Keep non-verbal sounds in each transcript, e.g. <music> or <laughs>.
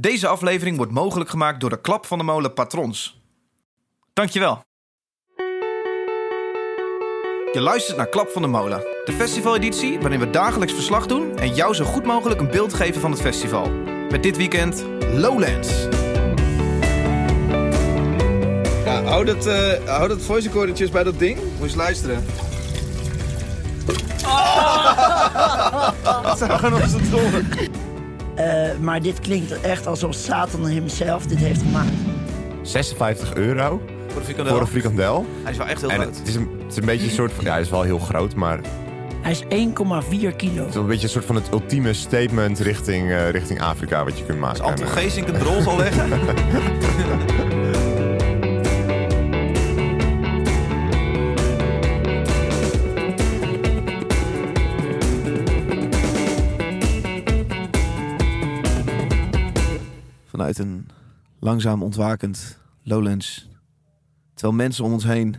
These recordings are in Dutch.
Deze aflevering wordt mogelijk gemaakt door de Klap van de Molen patrons. Dankjewel. Je luistert naar Klap van de Molen, de festivaleditie waarin we dagelijks verslag doen en jou zo goed mogelijk een beeld geven van het festival. Met dit weekend Lowlands. Ja, hou dat, eh hou dat voice recordertjes bij dat ding. Moet je eens luisteren. Dat zijn gewoon onze. Eh, maar dit klinkt echt alsof Satan hemzelf dit heeft gemaakt. 56 euro Voor de frikandel. voor een frikandel. Hij is wel echt heel En groot. het is, een, het is een beetje een soort van... Ja, hij is wel heel groot, maar het Hij is 1,4 kilo. is wel een beetje een soort van het ultieme statement richting, eh, richting Afrika wat je kunt maken. Als Anton Geesink een rol zal leggen. <laughs> <laughs> Vanuit een langzaam ontwakend Lowlands. Terwijl mensen om ons heen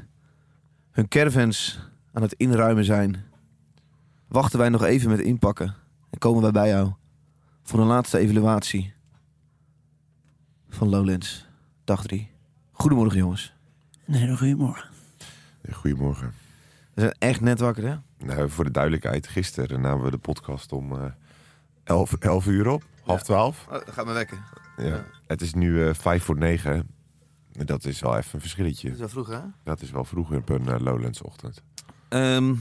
hun caravans aan het inruimen zijn, wachten wij nog even met inpakken en komen wij bij jou voor een laatste evaluatie van Lowlands, dag 3. Goedemorgen jongens. Een hele goede morgen. Goedemorgen. We zijn echt net wakker hè? Nou, voor de duidelijkheid, gisteren namen we de podcast om eh 11, 11 uur op. Half 12. Oh, gaat me wekken. Ja. Het is nu eh 5 voor 9. Dat is wel even een verschilletje. Dat is wel vroeg hè? Dat is wel vroeger op een eh, Lowlands ochtend. Ehm,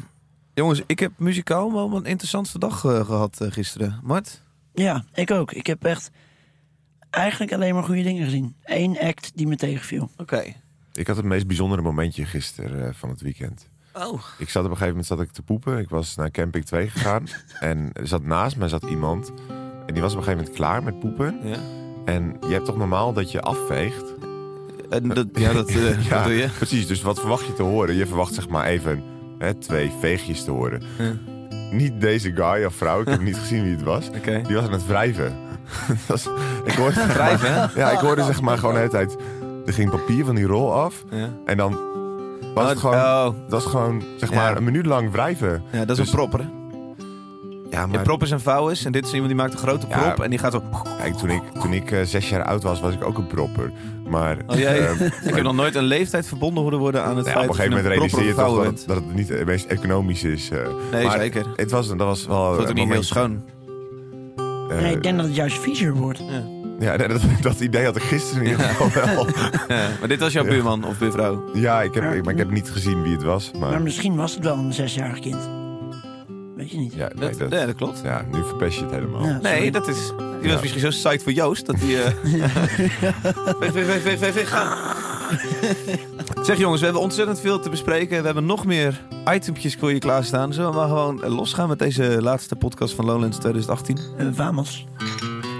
jongens, ik heb muzikaal wel een interessantste dag eh, gehad eh, gisteren. Mart? Ja, ik ook. Ik heb echt eigenlijk alleen maar goede dingen gezien. Eén act die me tegenviel. Oké. Ik had het meest bijzondere momentje gisteren van het weekend. Oh. Ik zat op een gegeven moment zat ik te poepen. Ik was naar camping 2 gegaan. <laughs> en er zat naast me zat iemand. En die was op een gegeven moment klaar met poepen. Ja. En je hebt toch normaal dat je afveegt. En dat, <laughs> ja, dat, eh, Ja, dat doe je. Precies, dus wat verwacht je te horen? Je verwacht zeg maar even hè, twee veegjes te horen. Ja. Niet deze guy of vrouw, ik heb niet <laughs> gezien wie het was. Die was aan het wrijven. <laughs> Was- ik hoorde, Wrijven? Ja, ik hoorde zeg maar gewoon de hele tijd... Er ging papier van die rol af. Ja. En dan was het Oh, gewoon... oh. Dat was gewoon, zeg maar, een minuut lang wrijven. Ja, dat is Dus- een propper Ja, Je prop is een vouw is en dit is iemand die maakt een grote Ja. prop en die gaat zo... Kijk, toen ik, toen ik eh, zes jaar oud was, was ik ook een propper. Maar Oh, jij, ehm, <laughs> ik heb nog nooit een leeftijd verbonden horen worden aan het ja, feit op een gegeven moment dat je realiseer je toch dat, het- dat het niet het meest economisch is. eh. Nee, maar zeker. Het was, dat was wel Het wordt ook niet heel schoon. eh, nee, ik denk dat het juist viezer wordt. Ja. Dat, <laughs> dat idee had ik gisteren in ieder geval wel. <laughs> Ja, maar dit was jouw Ja. buurman of buurvrouw. Ja, ik heb, ik, maar ik heb niet gezien wie het was. Maar, Maar misschien was het wel een zesjarig kind. Weet je niet. ja, nee, Dat, dat, ja, dat klopt. ja, nu verpest je het helemaal. Ja. Nee, dat is. Die Ja. was misschien zo psyched voor Joost dat hij. eh <laughs> ga. Zeg jongens, we hebben ontzettend veel te bespreken. We hebben nog meer itempjes voor je klaarstaan. Zullen we maar gewoon losgaan met deze laatste podcast van Lowlands 2018? Eh, vamos.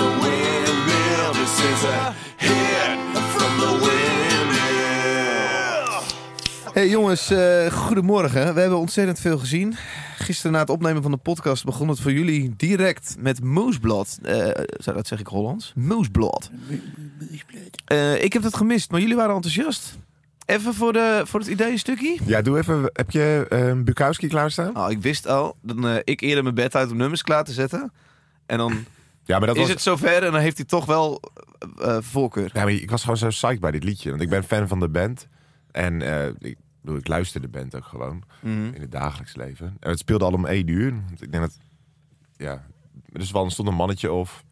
the Windmill. This is a hit from the Windmill. Hey jongens, eh, goedemorgen. We hebben ontzettend veel gezien. Gisteren na het opnemen van de podcast begon het voor jullie direct met Moosblad. Eh zou dat zeg ik Hollands? Moosblad. Eh, ik heb het gemist, maar jullie waren enthousiast. Even voor, de, voor het ideeënstukje. Ja, doe even. Heb je eh Bukowski klaarstaan? Nou, ik wist al dat eh, ik eerder mijn bed uit om nummers klaar te zetten. En dan Ja, maar dat is was. het zover en dan heeft hij toch wel eh, eh, voorkeur. Ja, maar ik was gewoon zo psyched bij dit liedje. Want ik ben fan van de band. En eh, ik, bedoel, ik luister de band ook gewoon Mhm. in het dagelijks leven. En het speelde al om één uur. Want ik denk dat. Ja. Dus wel, er stond een mannetje of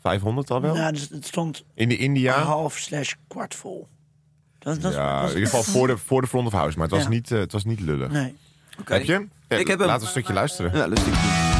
500 al wel. Ja, dus het stond In de India. half slash kwart vol. Dat, dat, ja, dat- in ieder geval voor de, voor de front of house. Maar het was, Ja. niet, het was niet lullig. Nee. Oké. Heb je? Ja, Ik heb hem. Laat een stukje luisteren. Ja, lustig.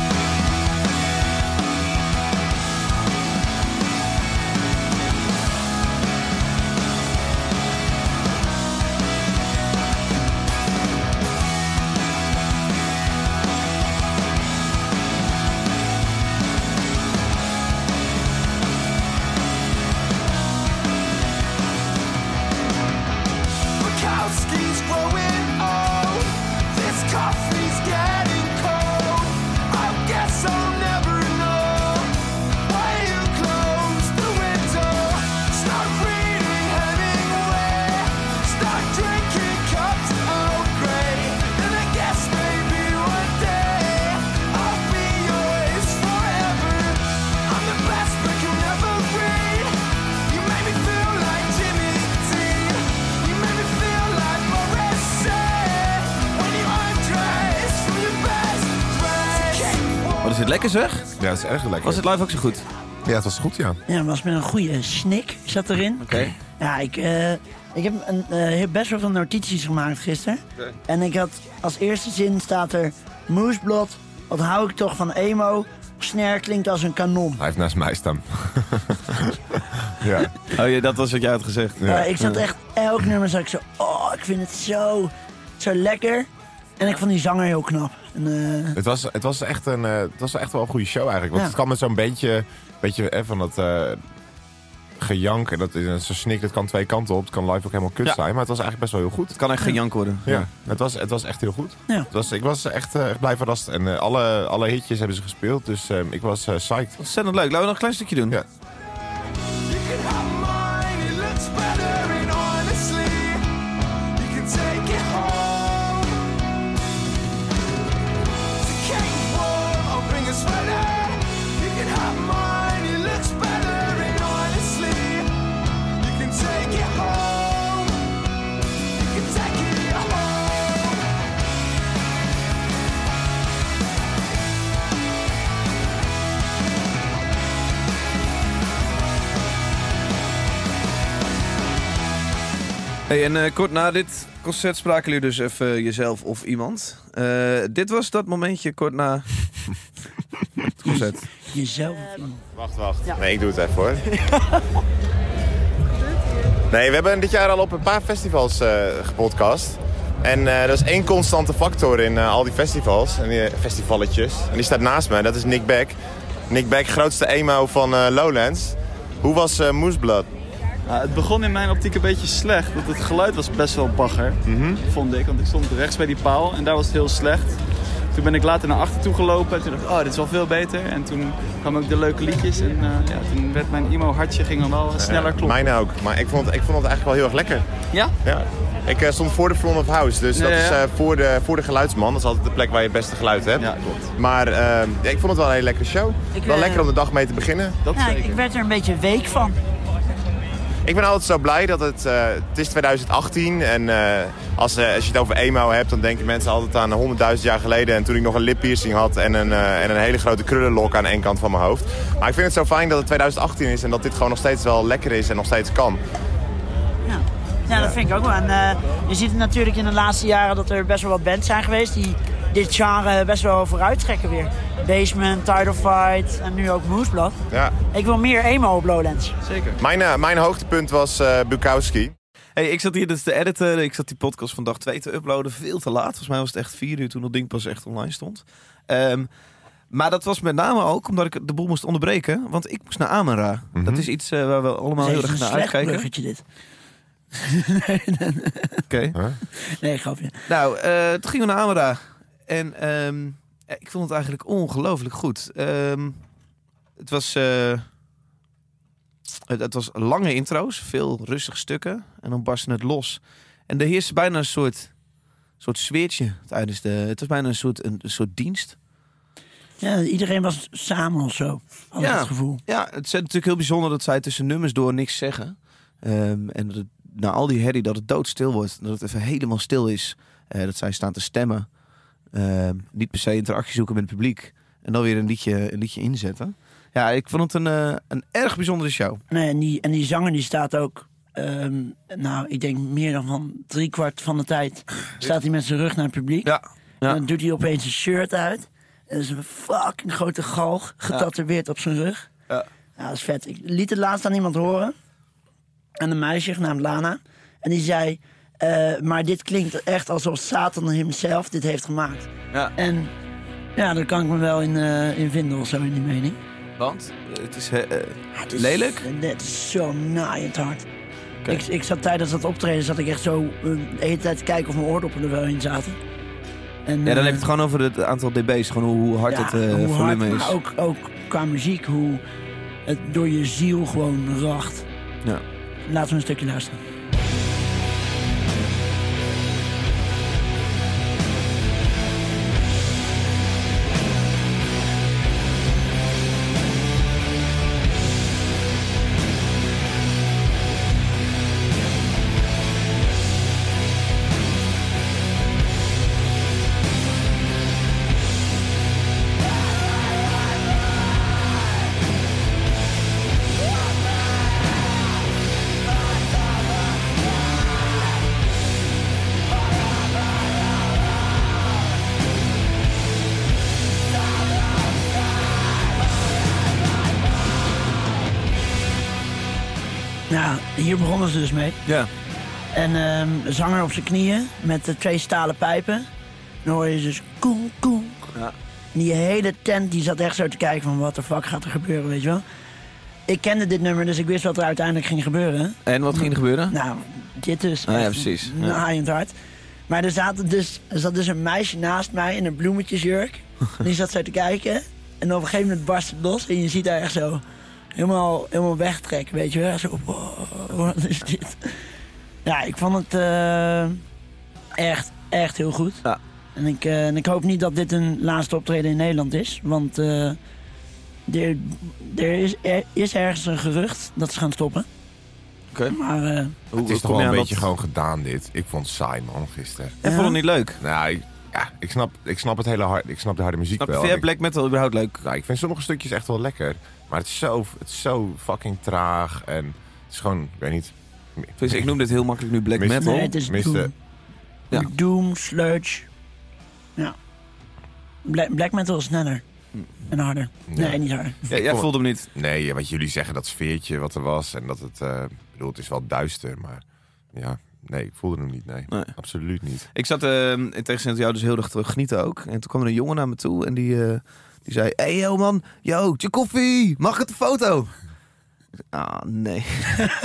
Het is erg lekker. Was het live ook zo goed? Ja, het was goed, ja. Ja, het was met een goede snik zat erin. Oké. Ja, ik, eh, ik heb een, eh, best wel veel notities gemaakt gisteren. Oké. En ik had als eerste zin staat er... Moesblad, wat hou ik toch van emo? Snare klinkt als een kanon. Hij heeft naast mij staan. <laughs> ja. Oh ja, dat was wat jij had gezegd. Ja. Ik zat echt, elk nummer zat ik zo... Oh, ik vind het zo, zo lekker. En ik vond die zanger heel knap. En, eh, Het was, het, was echt een, eh, het was echt wel een goede show eigenlijk. Want Ja. het kan met zo'n beetje, beetje eh, van dat eh, gejank. En dat is zo'n snik, dat kan twee kanten op. Het kan live ook helemaal kut Ja. zijn. Maar het was eigenlijk best wel heel goed. Het kan echt geen jank worden. Ja, Het, was, het was echt heel goed. Ja. Het was, ik was echt, echt blij verrast. En alle, alle hitjes hebben ze gespeeld. Dus ik was psyched. Ontzettend leuk. Laten we nog een klein stukje doen. Ja. Hey, en eh, kort na dit concert spraken jullie dus even jezelf of iemand. Eh, dit was dat momentje kort na het concert. jezelf. Wacht, wacht. Nee, ik doe het even hoor. Nee, we hebben dit jaar al op een paar festivals eh gepodcast. En eh er is één constante factor in eh, al die festivals, en die festivalletjes. En die staat naast me, dat is Nick Beck. Nick Beck, grootste emo van eh, Lowlands. Hoe was eh Mooseblood? Nou, het begon in mijn optiek een beetje slecht. Want het geluid was best wel bagger, vond ik. Want ik stond rechts bij die paal en daar was het heel slecht. Toen ben ik later naar achter toe gelopen en toen dacht ik, oh, dit is wel veel beter. En toen kwamen ook de leuke liedjes en eh, ja, toen werd mijn emo-hartje ging dan wel eh, sneller kloppen. Mijne ook, maar ik vond, het, ik vond het eigenlijk wel heel erg lekker. Ja? Ja. Ik eh, stond voor de front of house, dus dat Ja, is eh, voor, de, voor de geluidsman. Dat is altijd de plek waar je het beste geluid hebt. Ja, klopt. Maar ja, ik vond het wel een hele lekkere show. Ik, wel lekker om de dag mee te beginnen. Dat zeker. ik werd er een beetje week van. Ik ben altijd zo blij dat het... eh, het is 2018 en eh, als, eh, als je het over emo hebt... dan denken mensen altijd aan 100.000 jaar geleden... en toen ik nog een lippiercing had en een, en een hele grote krullenlok aan één kant van mijn hoofd. Maar ik vind het zo fijn dat het 2018 is... en dat dit gewoon nog steeds wel lekker is en nog steeds kan. Ja. ja, dat vind ik ook wel. En je ziet het natuurlijk in de laatste jaren dat er best wel wat bands zijn geweest die dit genre best wel vooruit trekken weer. Basement, Tidal Fight en nu ook Moosblad. Ja. Ik wil meer emo op Lowlands. Zeker. Mijn, eh, mijn hoogtepunt was eh Bukowski. Hey, ik zat hier dus te editen. Ik zat die podcast van dag 2 te uploaden. Veel te laat. Volgens mij was het echt vier uur toen dat ding pas echt online stond. Ehm, maar dat was met name ook omdat ik de boel moest onderbreken. Want ik moest naar Amara. Dat is iets eh, waar we allemaal heel erg een naar slecht uitkijken. bruggetje dit. Oké. Nee, grapje. Nou, eh toen gingen we naar Amara. En ehm, ja, ik vond het eigenlijk ongelooflijk goed. Ehm, het was... eh, het, het was lange intro's, veel rustige stukken. En dan barstte het los. En er heerste bijna een soort, soort sfeertje tijdens de... Het was bijna een soort, een, een soort dienst. Ja, iedereen was samen of zo. Had Ja. het gevoel. Ja, het is natuurlijk heel bijzonder dat zij tussen nummers door niks zeggen. Ehm, en dat het, na al die herrie dat het doodstil wordt. Dat het even helemaal stil is. Eh, dat zij staan te stemmen. Ehm, niet per se interactie zoeken met het publiek. En dan weer een liedje, een liedje inzetten. Ja, ik vond het een, eh, een erg bijzondere show. Nee, en, die, en die zanger die staat ook... ehm, nou, ik denk meer dan van driekwart van de tijd... staat hij met zijn rug naar het publiek. Ja. Ja. En dan doet hij opeens een shirt uit. En is een fucking grote galg getatoeëerd op zijn rug. Ja. Ja, dat is vet. Ik liet het laatst aan iemand horen. En een meisje genaamd Lana. En die zei... eh, maar dit klinkt echt alsof Satan hemzelf dit heeft gemaakt. Ja. En ja, daar kan ik me wel in, eh, in vinden of zo in die mening. Want het is... eh, eh, Ja, het is- Lelijk? Het is zo naaiend hard. Ik, ik zat tijdens dat optreden zat ik echt zo de hele tijd te kijken of mijn oordoppen er wel in zaten. En, ja, dan heb je het gewoon over het aantal dB's. Gewoon hoe, hard ja, het hoe volume hard, is. Maar ook, ook qua muziek, hoe het door je ziel gewoon racht. Ja. Laten we een stukje luisteren. Hier begonnen ze dus mee. Ja. En een zanger op zijn knieën met de twee stalen pijpen. En dan hoor je dus koen, koen. Ja. En die hele tent die zat echt zo te kijken van wat de fuck gaat er gebeuren, weet je wel. Ik kende dit nummer, dus ik wist wat er uiteindelijk ging gebeuren. En wat ging er gebeuren? Nou, dit dus. Ah, ja, precies. Een Ja. haaiend hart. Maar er, zaten dus, er zat dus een meisje naast mij in een bloemetjesjurk. <laughs> Die zat zo te kijken. En op een gegeven moment barst het los. En je ziet haar echt zo helemaal, helemaal wegtrekken, weet je wel. Zo, wow, wat is dit? Ja, ik vond het eh, echt, echt heel goed. Ja. En ik, eh, en ik hoop niet dat dit een laatste optreden in Nederland is. Want eh, er, er, is, er is ergens een gerucht dat ze gaan stoppen. Oké. Maar eh, Hoe, Het is toch wel een beetje dat- gewoon gedaan dit. Ik vond het saai man gisteren. Ik vond het niet leuk. Nou, ik, ja, ik snap, ik snap het hele hard. Ik snap de harde muziek Snap wel. vind jij Ik- black metal überhaupt leuk? nou, ik vind sommige stukjes echt wel lekker. Maar het is zo, het is zo fucking traag. En het is gewoon, ik weet niet. Dus ik noem dit heel makkelijk nu black metal. nee, het is Miste- Doom. Ja. Doom, sludge. Ja. Black, black metal is sneller. En harder. Ja. Nee, niet harder. Ja, jij voelde hem niet. Nee, wat jullie zeggen, dat sfeertje wat er was. En dat het, eh, ik bedoel, het is wel duister. Maar ja, nee, ik voelde hem niet. Nee, Nee. absoluut niet. Ik zat eh, in tegenstelling tot jou dus heel erg te genieten ook. En toen kwam er een jongen naar me toe en die, eh, die zei... Hey yo man, yo, je koffie, mag ik het een foto? Ah, nee.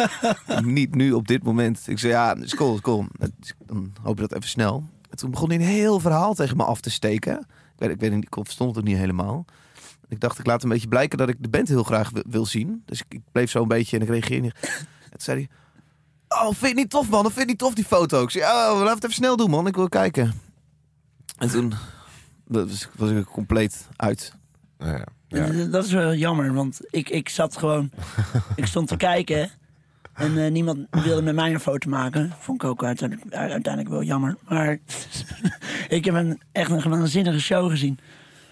<laughs> Niet nu op dit moment. Ik zei, ja, is cool, is cool. Dan hoop je dat even snel. En toen begon hij een heel verhaal tegen me af te steken. Ik weet, ik weet niet, ik verstond het niet helemaal. Ik dacht, ik laat een beetje blijken dat ik de band heel graag wil, zien. Dus ik, ik bleef zo een beetje en ik reageerde niet. En toen zei hij... Oh, vind je niet tof, man? Of vind je niet tof, die foto? Ik zei, oh, laten het even snel doen, man. Ik wil kijken. En toen was, was ik er compleet uit. Nou ja, ja. Dat- Dat is wel jammer, want ik, ik zat gewoon... ik stond te kijken en eh, niemand wilde met mij een foto maken. Vond ik ook uiteindelijk, uiteindelijk wel jammer. Maar <laughs> ik heb een, echt een waanzinnige show gezien.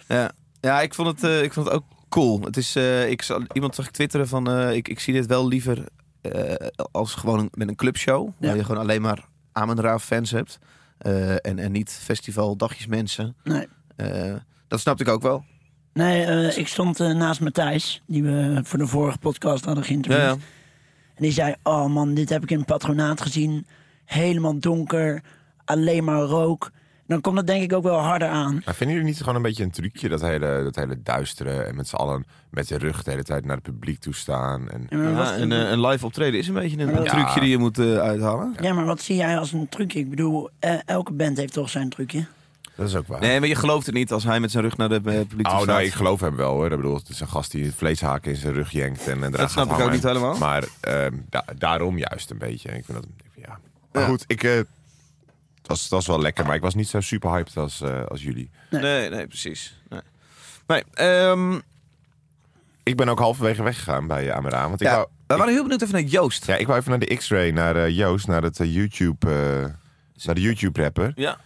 Ja, ja ik, vond het, eh, ik vond het ook cool. Het is, eh, ik, zal- iemand zag ik twitteren van... eh, ik, ik zie dit wel liever eh, als gewoon een- met een clubshow. Ja. Waar je gewoon alleen maar Amon Ra fans hebt. Eh, en, en niet festival dagjes mensen. Nee. Eh, dat snapte ik ook wel. Nee, eh, ik stond eh, naast Matthijs, die we voor de vorige podcast hadden geïnterviewd. Ja, ja. En die zei, oh man, dit heb ik in het patronaat gezien. Helemaal donker, alleen maar rook. Dan komt het denk ik ook wel harder aan. Maar vinden jullie niet gewoon een beetje een trucje? Dat hele, dat hele duistere en met z'n allen met je rug de hele tijd naar het publiek toe staan. En... Ja, een, een live optreden is een beetje een, een Ja. trucje die je moet uithalen. ja, maar wat zie jij als een trucje? Ik bedoel, elke band heeft toch zijn trucje? Dat is ook waar. Nee, maar je gelooft het niet als hij met zijn rug naar de eh, publiek Oh, staat. nou, ik geloof hem wel hoor. Ik bedoel, het is een gast die het vleeshaken in zijn rug jenkt. En, en eraan Dat snap gaat ik ook niet helemaal. Maar ehm, da- daarom juist een beetje. Ik vind dat, ja. Maar goed, ik, eh, het, was, was wel lekker. Maar ik was niet zo super hyped als, eh, als jullie. Nee, nee, precies. Nee, nee ehm, Ik ben ook halverwege weggegaan bij Amara. Want ik, ja, wou, we waren heel benieuwd even naar Joost. ja, ik wou even naar de X-Ray, naar eh, Joost, naar, het, eh, YouTube, eh, naar de YouTube-rapper. Ja.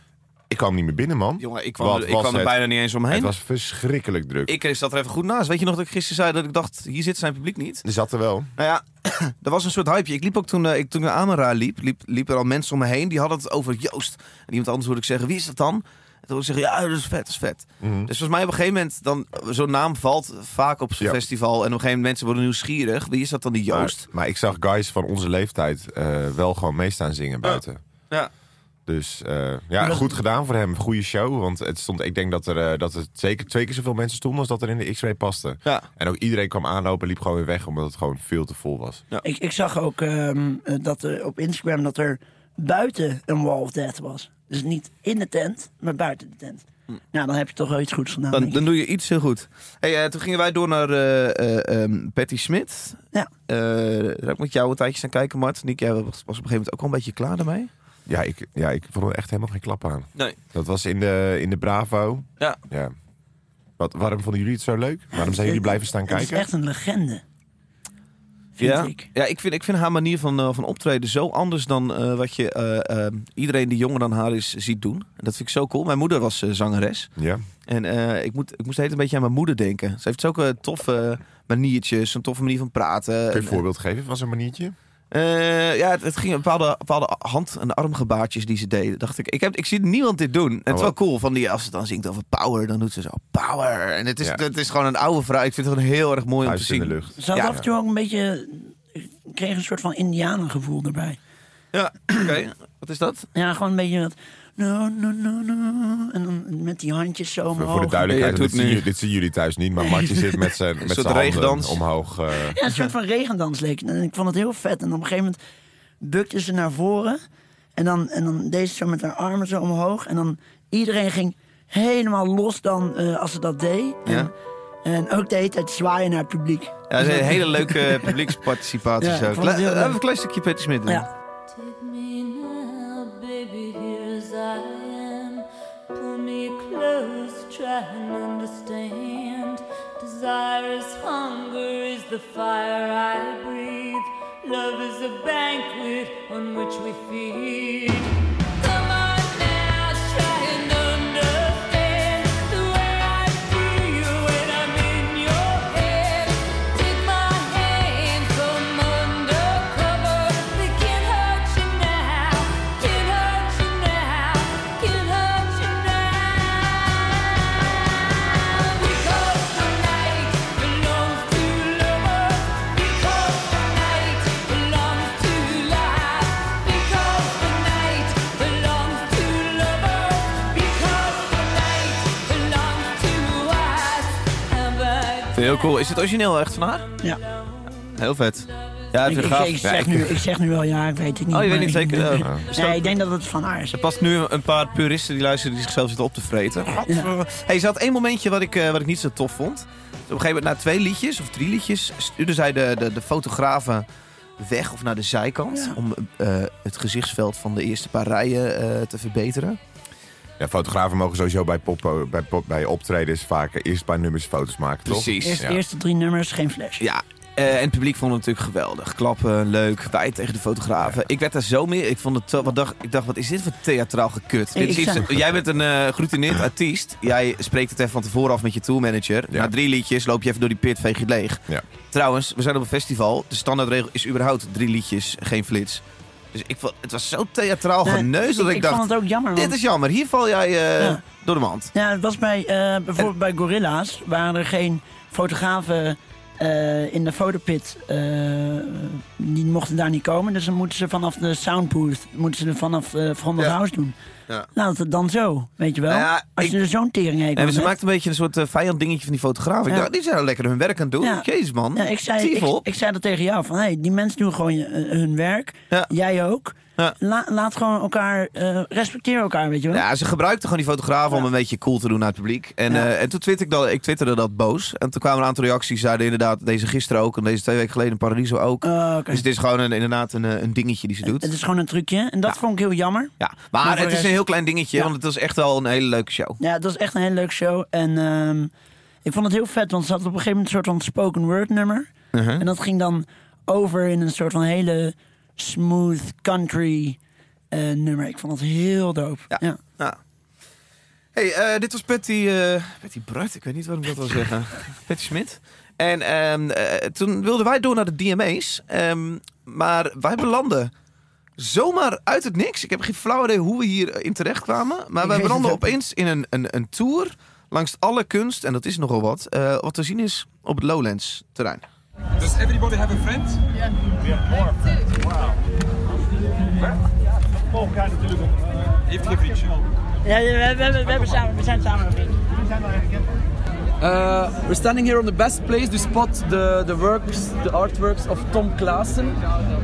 Ik kwam niet meer binnen, man. Jongen, ik kwam, Wat er, ik was kwam er het? bijna niet eens omheen. Het was verschrikkelijk druk. Ik zat er even goed naast. Weet je nog dat ik gisteren zei dat ik dacht, hier zit zijn publiek niet? Er zat er wel. Nou ja, <clears throat> er was een soort hypeje. Ik liep ook toen, eh, ik, toen ik naar Amara liep, liep, liep er al mensen om me heen. Die hadden het over Joost. En iemand anders hoorde ik zeggen, wie is dat dan? En toen zeggen, ja, dat is vet, dat is vet. Mhm. Dus volgens mij op een gegeven moment, dan, zo'n naam valt vaak op zo'n Ja. festival. En op een gegeven moment mensen worden nieuwsgierig. Wie is dat dan, die Joost? Maar, maar ik zag guys van onze leeftijd eh, wel gewoon meestaan zingen buiten. Ja. Dus eh, ja, dat- goed gedaan voor hem. Goede show. Want het stond, ik denk dat er, eh, dat er zeker twee keer zoveel mensen stonden als dat er in de X-Ray paste. Ja. En ook iedereen kwam aanlopen en liep gewoon weer weg omdat het gewoon veel te vol was. Ik, ik zag ook ehm, eh, dat er op Instagram dat er buiten een Wall of Death was. Dus niet in de tent, maar buiten de tent. Nou, dan heb je toch wel iets goeds gedaan. Dan, dan doe je iets heel goed. Hey, toen gingen wij door naar eh, eh, ehm, Patty Smit. Ja. Eh, daar heb ik met jou een tijdje staan kijken, Mart. Nick, jij was, was op een gegeven moment ook wel een beetje klaar daarmee. Ja, ik, ja, ik vond er echt helemaal geen klap aan. Nee. Dat was in de, in de Bravo. Ja. ja. Wat, waarom vonden jullie het zo leuk? Waarom zijn jullie blijven staan Het is kijken? echt een legende. Vind ja, ik. ja ik, vind, ik vind haar manier van, eh, van optreden zo anders dan eh, wat je eh, iedereen die jonger dan haar is ziet doen. En dat vind ik zo cool. Mijn moeder was zangeres. Ja. En eh, ik, moet, ik moest de hele tijd een beetje aan mijn moeder denken. Ze heeft zulke toffe maniertjes, een toffe manier van praten. Kun je En, een voorbeeld geven van zo'n maniertje? Eh, ja, het, het ging een bepaalde, bepaalde hand- en armgebaartjes die ze deden. Dacht ik, ik, heb, ik zie niemand dit doen. En het is wel wat? cool, van die, als ze dan zingt over power, dan doet ze zo power. En het is, Ja. het is gewoon een oude vrouw. Ik vind het gewoon heel erg mooi om te in zien. de lucht. Ze had Ja. af en toe ook een beetje... ik kreeg een soort van indianengevoel erbij. Ja, <clears throat> oké. Wat is dat? Ja, gewoon een beetje dat... No, no, no, no. En dan met die handjes zo omhoog. Voor de duidelijkheid, dit, zien, jullie- dit zien jullie thuis niet. Maar Martje zit met zijn, <laughs> met soort zijn handen regendans. omhoog. eh, Ja, een soort van regendans leek. En ik vond het heel vet. En op een gegeven moment bukte ze naar voren. En dan, en dan deed ze zo met haar armen zo omhoog. En dan iedereen ging helemaal los dan eh, als ze dat deed. En, Ja. en ook de hele tijd zwaaien naar het publiek. Ja, dat is een hele leuke <laughs> publieksparticipatie. Ja, zo. leuk. even een klein stukje Patti Smith doen. Ja. And understand. Desire is hunger, is the fire I breathe. Love is a banquet on which we feed. Cool. Is het origineel echt van haar? Ja. Heel vet. Ja, Ik, ik, ik Ja, zeg nu, ik zeg nu wel ja, ik weet het niet. Oh, je weet niet zeker? ik- Oh. Nee, ik denk dat het van haar is. Er past nu een paar puristen die luisteren die zichzelf zitten op te vreten. Gadver- Hey, ze had één momentje wat ik, eh, wat ik niet zo tof vond. Dus op een gegeven moment na twee liedjes of drie liedjes stuurde zij de, de, de fotografen weg of naar de zijkant. Ja. Om eh, het gezichtsveld van de eerste paar rijen eh, te verbeteren. Ja, fotografen mogen sowieso bij, pop, bij, pop, bij optredens vaak eerst paar nummers foto's maken, toch? Precies. Eerst, Ja. Eerste drie nummers, geen flash. Ja, eh, en het publiek vond het natuurlijk geweldig. Klappen, leuk, wij tegen de fotografen. Ik werd daar zo meer. Ik, vond het, wat dacht, ik dacht, wat is dit voor theatraal gekut? Dit is iets, jij bent een eh geroutineerd artiest. Jij spreekt het even van tevoren af met je tourmanager. Ja. Na drie liedjes loop je even door die pit, veeg je het leeg. Ja. Trouwens, we zijn op een festival. De standaardregel is überhaupt drie liedjes, geen flits. Dus ik vond, het was zo theatraal Nee, geneus dat ik, ik dacht... vond het ook jammer. Dit is jammer, hier val jij eh, Ja. door de mand. Ja, het was bij, eh, bijvoorbeeld bij Gorilla's waren er geen fotografen eh, in de fotopit. die mochten daar niet komen. Dus dan moeten ze vanaf de soundbooth, moeten ze vanaf uh, Front of Ja. House doen. Ja. Laat het dan zo, weet je wel. Nou ja, Als ik- je er zo'n tering heet. En ze maakt een beetje een soort uh, vijand dingetje van die fotograaf. Ik dacht, die zijn lekker hun werk aan het doen. Jezus man. Ja, ik, zei, ik, ik zei dat tegen jou. Van, hey, die mensen doen gewoon eh, hun werk. Jij ook. Ja. La- laat gewoon elkaar, eh, respecteer elkaar, weet je wel. Ja, ze gebruikten gewoon die fotograaf om een beetje cool te doen naar het publiek. En, Ja. en toen twitterde ik, dat, ik twitterde dat boos. En toen kwamen een aantal reacties. Zeiden inderdaad, deze gisteren ook. En deze twee weken geleden in Paradiso ook. Oh. Dus het is gewoon een, inderdaad een, een dingetje die ze doet. Het is gewoon een trucje. En dat vond ik heel jammer. Ja, maar, Maar het is een heel klein dingetje. Ja. Want het was echt wel een hele leuke show. Ja, het was echt een hele leuke show. En ehm, ik vond het heel vet, want ze had op een gegeven moment een soort van spoken word nummer. Uh-huh. En dat ging dan over in een soort van hele smooth country eh, nummer. Ik vond het heel dope. Ja. Ja. Ja. Hey, eh, dit was Patty, eh Patty Bruit. Ik weet niet waarom ik dat wil zeggen. <laughs> Patty Smit. En ehm, eh, toen wilden wij door naar de DMA's. ehm, maar wij belanden zomaar uit het niks. Ik heb geen flauw idee hoe we hierin terecht kwamen. Maar Ik wij weet belanden opeens in een, een, een tour langs alle kunst. En dat is nogal wat. eh, wat te zien is op het Lowlands terrein. Does everybody have a friend? Heeft geen vriendje. Ja, we, we, we, we hebben samen, we zijn samen een vriend. Uh, we're standing here on the best place to spot the, the works, the artworks of Tom Klaassen.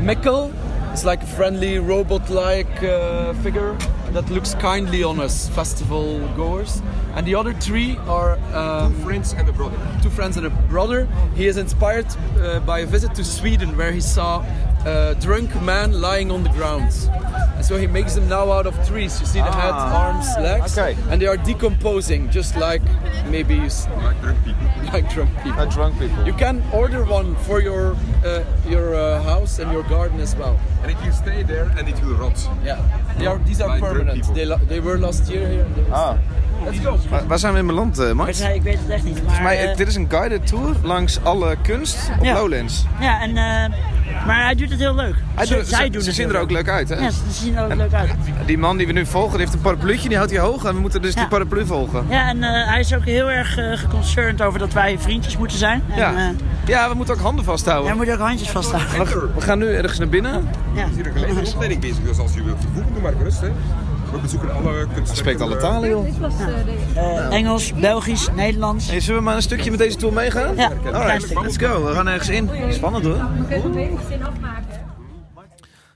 Mikkel is like a friendly robot-like uh, figure that looks kindly on us, festival goers. And the other three are um, Two friends and a brother. two friends and a brother. He is inspired uh, by a visit to Sweden where he saw a drunk man lying on the ground. And so he makes them now out of trees. You see the head, arms, legs, okay. and they are decomposing, just like maybe you s- Like drunk people. <laughs> like drunk people. drunk people. You can order one for your uh, your uh, house and your garden as well. And it will stay there and it will rot. Yeah, they are, these are Like permanent. They, la- they were last year here. and they will Ah. Let's go. Waar, waar zijn we in beland, uh, Ik, Max? ik weet het echt niet. Maar, Volgens mij, eh, dit is een guided tour langs alle kunst op Ja. Lowlands. ja, en, eh, maar hij doet het heel leuk. Hij Ze- doet- zij ze, doen ze het zien er ook leuk uit, hè? Ja, ze zien er ook leuk uit. Die man die we nu volgen, die heeft een parapluutje, die houdt hij hoog. En we moeten dus die Ja. paraplu volgen. Ja, en eh, hij is ook heel erg eh geconcerned over dat wij vriendjes moeten zijn. En, Ja. eh, Ja, we moeten ook handen vasthouden. jij moet ook handjes vasthouden. We, we gaan nu ergens naar binnen. Ja. Hier een bezig, dus als u wilt vervoegen, doe maar gerust. Hè. We bezoeken alle kunstwerken. Spreekt alle talen, joh. Eh, Engels, Belgisch, Nederlands. Hey, zullen we maar een stukje met deze tour meegaan? Ja, Alright, let's go. We gaan ergens in. Spannend hoor.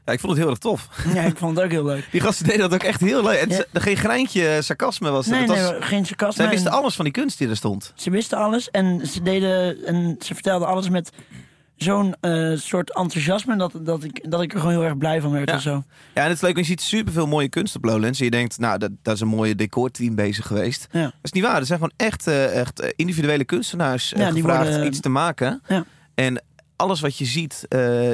Ja, ik vond het heel erg tof. Ja, ik vond het ook heel leuk. <laughs> Die gasten deden dat ook echt heel leuk. En Ja. ze- er geen greintje eh, sarcasme was. er. Nee, Het was nee, geen sarcasme. zij wisten En alles van die kunst die er stond. Ze wisten alles en ze, deden, en ze vertelden alles met zo'n eh, soort enthousiasme dat, dat, ik, dat ik er gewoon heel erg blij van werd Ja. en zo. Ja, en het is leuk, want je ziet superveel mooie kunst op Lowlands. En je denkt, nou, dat, dat is een mooie decorteam bezig geweest. Ja. Dat is niet waar. Er zijn gewoon echt, eh, echt eh, individuele kunstenaars Ja, die gevraagd worden- iets te maken. Ja. En alles wat je ziet,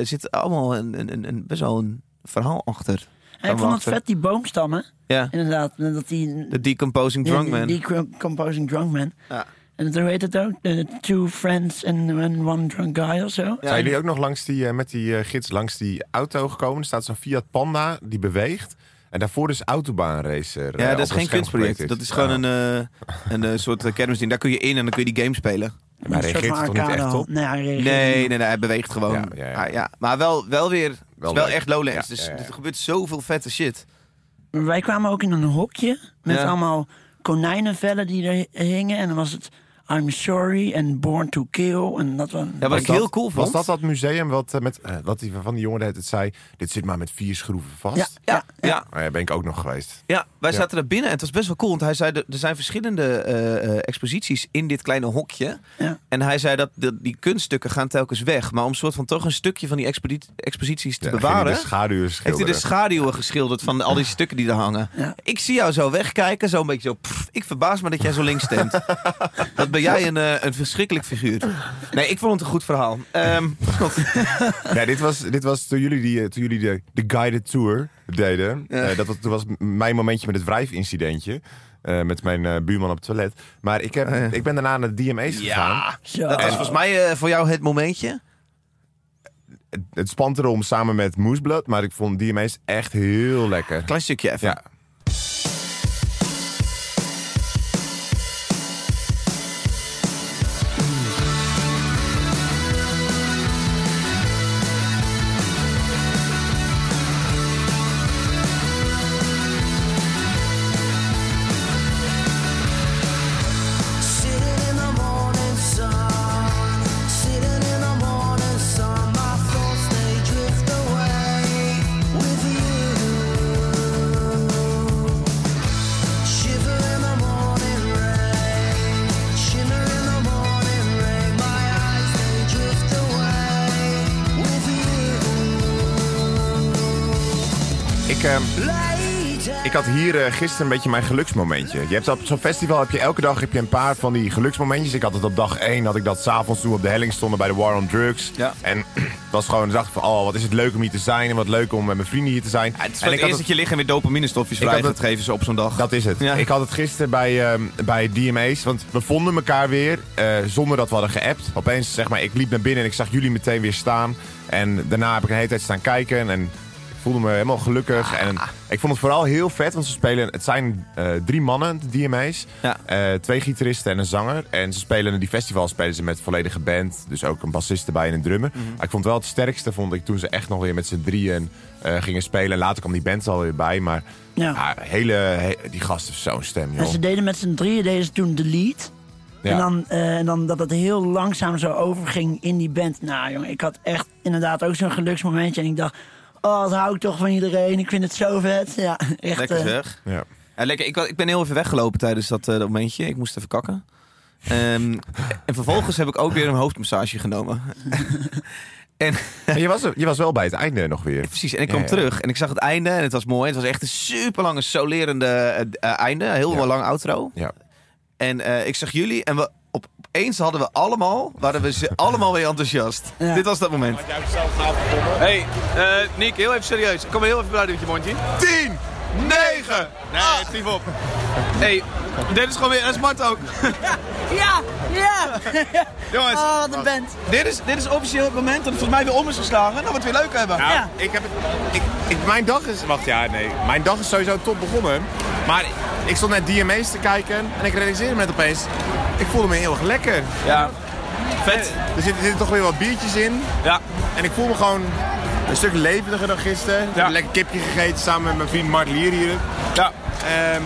zit allemaal een, een, een, een- best wel een verhaal achter. En ik vond het vet, die boomstammen. Ja, Inderdaad, dat die... de Decomposing die- Drunkman. Die, die composing drunk man. Ja. En hoe heet het ook? The two friends and one drunk guy of zo. Zijn jullie ook nog langs die, eh, met die eh, gids langs die auto gekomen? Er staat zo'n Fiat Panda die beweegt. En daarvoor is Autobaanracer. Ja, eh, dat is een geen kunstproject. Dat is gewoon een, eh, een eh, soort kermisding. Daar kun je in en dan kun je die game spelen. Ja, maar hij Een reageert er toch niet echt op? Nee, hij Nee, nee, nee, hij beweegt gewoon. Ja, ja, ja. Ah, ja. Maar wel, wel weer, het Wel is wel leuk. echt Lowlands. Ja, dus ja, ja. er gebeurt zoveel vette shit. Wij kwamen ook in een hokje met Ja. allemaal konijnenvellen die er hingen. En dan was het I'm Sorry en Born to Kill. En dat was... Ja, wat Was ik dat- heel cool vond. Was dat dat museum wat, eh, met, eh, wat die van die jongen het zei? Dit zit maar met vier schroeven vast. Ja, ja, ja. Ja, Oh ja, ben ik ook nog geweest. ja, wij Ja. zaten er binnen en het was best wel cool. Want hij zei, er zijn verschillende eh, eh, exposities in dit kleine hokje. Ja. En hij zei dat de, die kunststukken gaan telkens weg. Maar om soort van toch een stukje van die exposities te bewaren... hij De schaduwen Heeft hij de schaduwen geschilderd van al die stukken die er hangen? Ja. Ik zie jou zo wegkijken, zo een beetje zo. pff, ik verbaas me dat jij zo links stemt. <laughs> Wat ben jij een, eh, een verschrikkelijk figuur. Nee, ik vond het een goed verhaal. <laughs> Ja, dit was, dit was toen jullie, die, eh, toen jullie de, de guided tour deden. Ja. Eh, dat was, toen was mijn momentje met het wrijfincidentje. eh, met mijn buurman op het toilet. Maar ik, heb, Oh, ik ben daarna naar de DMA's gegaan. ja, dat was volgens mij voor jou het momentje. Het, het spant erom samen met Moesblad. Maar ik vond DMA's echt heel lekker. Klein stukje even. Ja. Hier eh, gisteren een beetje mijn geluksmomentje. Je hebt op zo'n festival heb je elke dag heb je een paar van die geluksmomentjes. Ik had het op dag 1, had ik dat s'avonds toen op de helling stonden bij de War on Drugs. Ja. En het <clears throat> was gewoon, dacht ik van, oh, wat is het leuk om hier te zijn en wat leuk om met mijn vrienden hier te zijn. Ja, het is en ik eerst dat je lichaam weer dopaminestofjes vrij het- gaat geven ze op zo'n dag. Dat is het. Ja. Ik had het gisteren bij, ehm, bij DMA's, want we vonden elkaar weer eh, zonder dat we hadden geappt. Opeens, zeg maar, ik liep naar binnen en ik zag jullie meteen weer staan. En daarna heb ik een hele tijd staan kijken en voelde me helemaal gelukkig. Ah. En ik vond het vooral heel vet, want ze spelen, het zijn eh, drie mannen, de DMA's. Ja. Eh, twee gitaristen en een zanger. En ze spelen, die festival spelen ze met volledige band. Dus ook een bassist erbij en een drummer. Mhm. Maar ik vond wel het sterkste, vond ik, toen ze echt nog weer met z'n drieën eh, gingen spelen. En later kwam die band er alweer bij, maar... Ja. Hele, he- die gast heeft zo'n stem, joh. En ze deden met z'n drieën deden ze toen de lead. Ja. En, dan, en dan dat het heel langzaam zo overging in die band. Nou jongen, ik had echt inderdaad ook zo'n geluksmomentje. En ik dacht, oh, dat hou ik toch van iedereen. Ik vind het zo vet. Ja, echt. Lekker eh, zeg. Ja. Ja, lekker. Ik, ik ben heel even weggelopen tijdens dat, eh, dat momentje. Ik moest even kakken. Ehm, en vervolgens heb ik ook weer een hoofdmassage genomen. <laughs> en Maar je, was, er- je was wel bij het einde nog weer. precies, en ik kwam ja. terug en ik zag het einde en het was mooi. Het was echt een super lange solerende eh, einde, heel Ja. lang outro. Ja. En eh, ik zag jullie en we op, opeens hadden we allemaal, waren we ze allemaal weer enthousiast. <laughs> Ja. Dit was dat moment. Hey, uh, Nick, heel even serieus. Kom maar heel even bij met je mondje. 10, 9. Nee, tief op. hey, dit is gewoon weer... Dat is Mart ook. Ja, ja. Jongens, Oh, wat een band. dit is, dit is officieel het moment dat het volgens mij weer om is geslagen. Dat we het weer leuk hebben. Nou, Ja. ik heb het, ik, ik, mijn dag is, wacht ja, nee, mijn dag is sowieso top begonnen. Maar ik stond net DMA's te kijken en ik realiseerde me net opeens, ik voelde me heel erg lekker. Ja. Vet. Er zitten, er zitten toch weer wat biertjes in Ja. en ik voel me gewoon een stuk levendiger dan gisteren. Ik heb een lekker kipje gegeten samen met mijn vriend Mart Lier hier. Ja. Ehm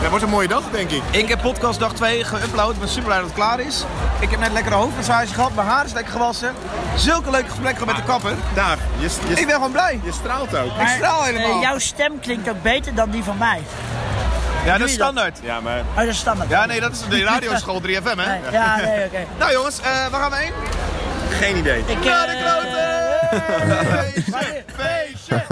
dat wordt een mooie dag, denk ik. Ik heb podcast dag 2 geüpload. Ik ben super blij dat het klaar is. Ik heb net lekker een hoofdmassage gehad. Mijn haar is lekker gewassen. Zulke leuke gesprekken met de kapper. Daar, je, je, Ik ben gewoon blij. je straalt ook. Ik straal helemaal. Eh, jouw stem klinkt ook beter dan die van mij. Ja, dat is standaard. Ja, maar Oh, dat is standaard. Ja, nee, dat is de radioschool 3FM, hè? Nee, ja, nee, oké. <laughs> Nou jongens, eh, waar gaan we heen? geen idee. Ik, Naar de eh, kloten! Feestje,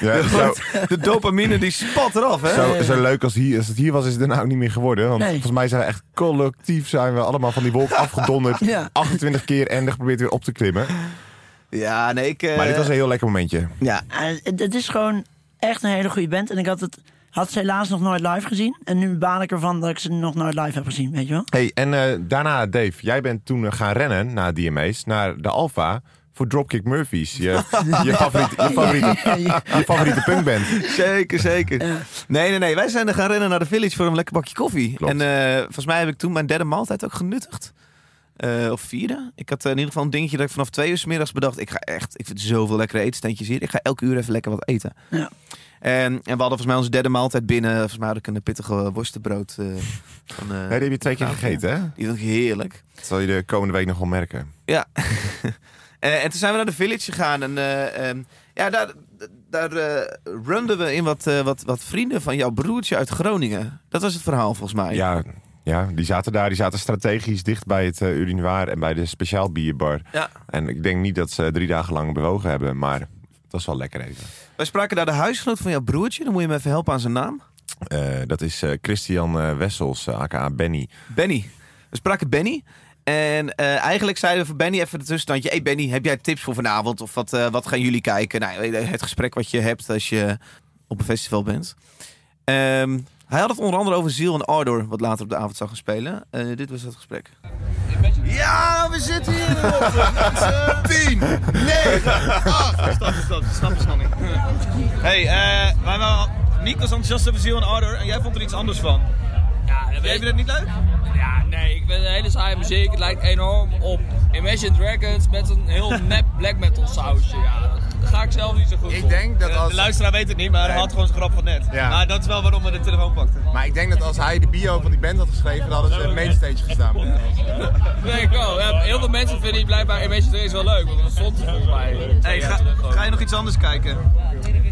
Ja, <laughs> zo, De dopamine die spat eraf, hè? zo, zo leuk als, hier, als het hier was, is het daarna ook niet meer geworden. Want Nee. volgens mij zijn we echt collectief zijn we allemaal van die wolk <laughs> afgedonderd. Ja. 28 keer en geprobeerd weer op te klimmen. Ja, nee, ik... eh, Maar dit was een heel lekker momentje. Ja, Eh, het is gewoon echt een hele goede band. En ik had het had ze helaas nog nooit live gezien. En nu baan ik ervan dat ik ze nog nooit live heb gezien, weet je wel? Hey, en eh, daarna, Dave, jij bent toen eh, gaan rennen na DMA's naar de Alpha voor Dropkick Murphys. Je, <laughs> je, favoriete, je, favoriete, je favoriete punkband. zeker, zeker. Nee, nee, nee. Wij zijn er gaan rennen naar de village voor een lekker bakje koffie. Klopt. En eh, volgens mij heb ik toen mijn derde maaltijd ook genuttigd. Eh, of vierde. Ik had eh, in ieder geval een dingetje dat ik vanaf twee uur 's middags bedacht. Ik ga echt, ik vind zoveel lekkere eetstentjes hier. Ik ga elke uur even lekker wat eten. Ja. En, en we hadden volgens mij onze derde maaltijd binnen. Volgens mij had ik een pittige worstenbrood. eh van, eh, Nee, die heb je twee keer gegeten, hè? Die vond ik heerlijk. Dat zal je de komende week nog wel merken. Ja. <laughs> Eh, en toen zijn we naar de village gegaan. En eh, ehm, ja, daar, daar eh, runden we in wat, wat, wat vrienden van jouw broertje uit Groningen. Dat was het verhaal volgens mij. Ja, ja, die zaten daar. Die zaten strategisch dicht bij het uh, urinoir en bij de speciaal bierbar. Ja. En ik denk niet dat ze drie dagen lang bewogen hebben, maar het was wel lekker even. Wij spraken daar de huisgenoot van jouw broertje. Dan moet je me even helpen aan zijn naam. Uh, dat is uh, Christian Wessels, aka Benny. Benny. We spraken Benny. En eigenlijk zeiden we voor Benny even de tussenstandje. Hey Benny, heb jij tips voor vanavond? Of wat, wat gaan jullie kijken? Nou, het gesprek wat je hebt als je op een festival bent. Um, hij had het onder andere over Ziel en Ardor, wat later op de avond zou gaan spelen. Uh, dit was het gesprek. Ja, we zitten hier op 10, 9, 8. Stap, stap, stap, stap. Hey, uh, wij waren niet als enthousiast over Ziel en Ardor en jij vond er iets anders van. Ja, Jij vindt het niet leuk? Ja, nee, ik vind het hele saaie muziek. Het lijkt enorm op Imagine Dragons met een heel <laughs> nep black metal sausje. Ja, daar ga ik zelf niet zo goed Ik op. denk dat als... De luisteraar weet het niet, maar hij had gewoon zijn grap van net. Ja. Maar dat is wel waarom we de telefoon pakten. Maar ik denk dat als hij de bio van die band had geschreven, dan hadden ze op mainstage gestaan. Dat denk ik wel. Ja, heel veel mensen vinden blijkbaar Imagine Dragons wel leuk, want dat stond er volgens mij. Hey, ga, ga je nog iets anders kijken?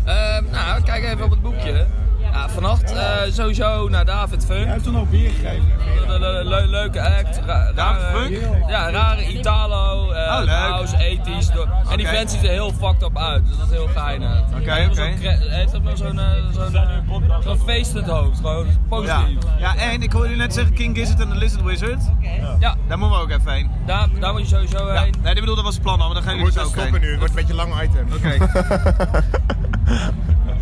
Uh, nou, kijk even op het boekje. Ja, vannacht uh, sowieso naar David Funk. Hij heeft toen ook bier gegeven. Le le le leuke act. Ra David Funk? Ja, rare Italo, uh, oh, house, ethisch. En okay. die vent ziet er heel fucked up uit, dus dat is heel fijn. Oké, okay, oké. Okay. Hij heeft ook nog zo'n zo zo feestend hoofd, gewoon positief. Ja. ja, en ik hoorde jullie net zeggen King Gizzard en de Lizard Wizard. Ja. Daar moeten we ook even heen. Daar, daar moet je sowieso ja. heen. Nee, ik bedoel, dat was het plan al, maar dan gaan jullie dus ook stoppen heen. nu, het wordt een beetje een lang item. Oké.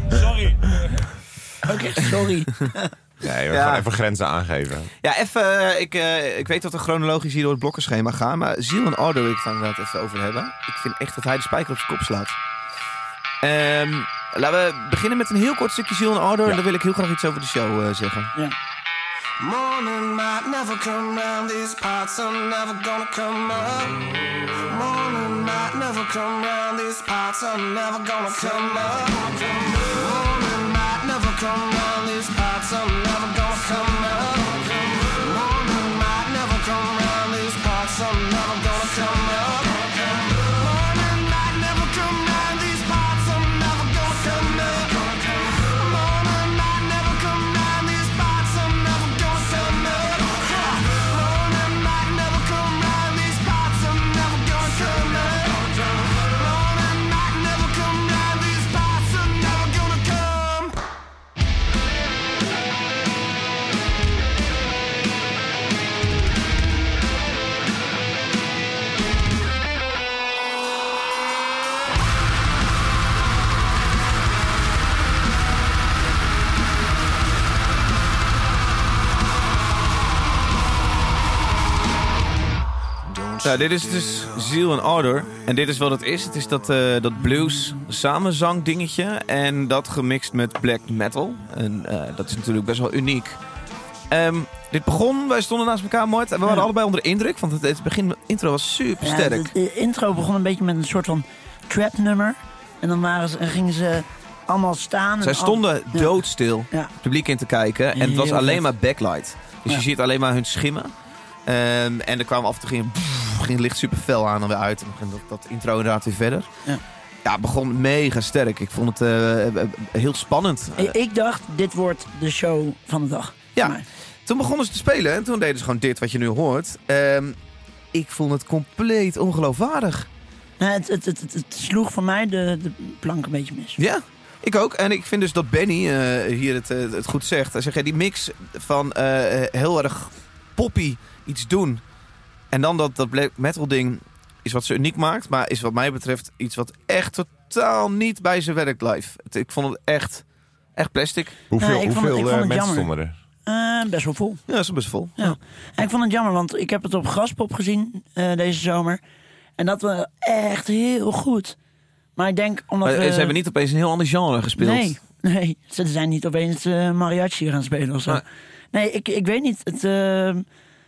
<laughs> Sorry. <laughs> Oké, okay, sorry. <laughs> Nee, we ja. gaan even grenzen aangeven. Ja, even, uh, ik, uh, ik weet dat we chronologisch hier door het blokkenschema gaan, maar Ziel en Ardo wil ik het inderdaad even over hebben. Ik vind echt dat hij de spijker op zijn kop slaat. Um, laten we beginnen met een heel kort stukje Ziel en Ardo ja. en dan wil ik heel graag iets over de show uh, zeggen. Ja. Morning might never come round, these parts are never gonna come up. Morning might never come round, these parts are never gonna come up. Nou, dit is dus Ziel en Ardor. En dit is wat het is. Het is dat, eh, dat blues samenzang dingetje. En dat gemixt met black metal. En eh, dat is natuurlijk best wel uniek. Ehm, dit begon, wij stonden naast elkaar, Mart. En we waren Ja. allebei onder de indruk. Want het, het begin intro was super Ja, sterk. de, de intro begon een beetje met een soort van trap nummer. En dan waren ze, en gingen ze allemaal staan. Zij stonden doodstil Ja. het publiek in te kijken. En het was alleen maar backlight. Dus je ziet alleen maar hun schimmen. Ehm, en er kwam af en toe ging, ging het licht super fel aan en weer uit. En dan ging dat, dat intro inderdaad weer verder. Ja. Ja, begon mega sterk. Ik vond het eh, eh, heel spannend. Ik, ik dacht, dit wordt de show van de dag. Ja. Maar- Toen begonnen ze te spelen en toen deden ze gewoon dit wat je nu hoort. Ehm, ik vond het compleet ongeloofwaardig. Nou, het, het, het, sloeg voor mij de, de plank een beetje mis. Ja, ik ook. En ik vind dus dat Benny eh, hier het, eh, het goed zegt. Hij zegt, ja, die mix van eh, heel erg poppy iets doen. En dan dat, dat black metal ding is wat ze uniek maakt. Maar is wat mij betreft iets wat echt totaal niet bij ze werkt live. Het- ik vond het echt, echt plastic. Hoeveel, het- hoeveel eh, het mensen jammer. stonden er? Eh, best wel vol. Ja, dat is best vol. Ja. En ik vond het jammer, want ik heb het op Graspop gezien eh, deze zomer. En dat was echt heel goed. Maar ik denk omdat Maar, we... Ze hebben niet opeens een heel ander genre gespeeld. Nee, nee. Ze zijn niet opeens mariachi gaan spelen of zo. Nee. Nee, ik, ik weet niet. Het,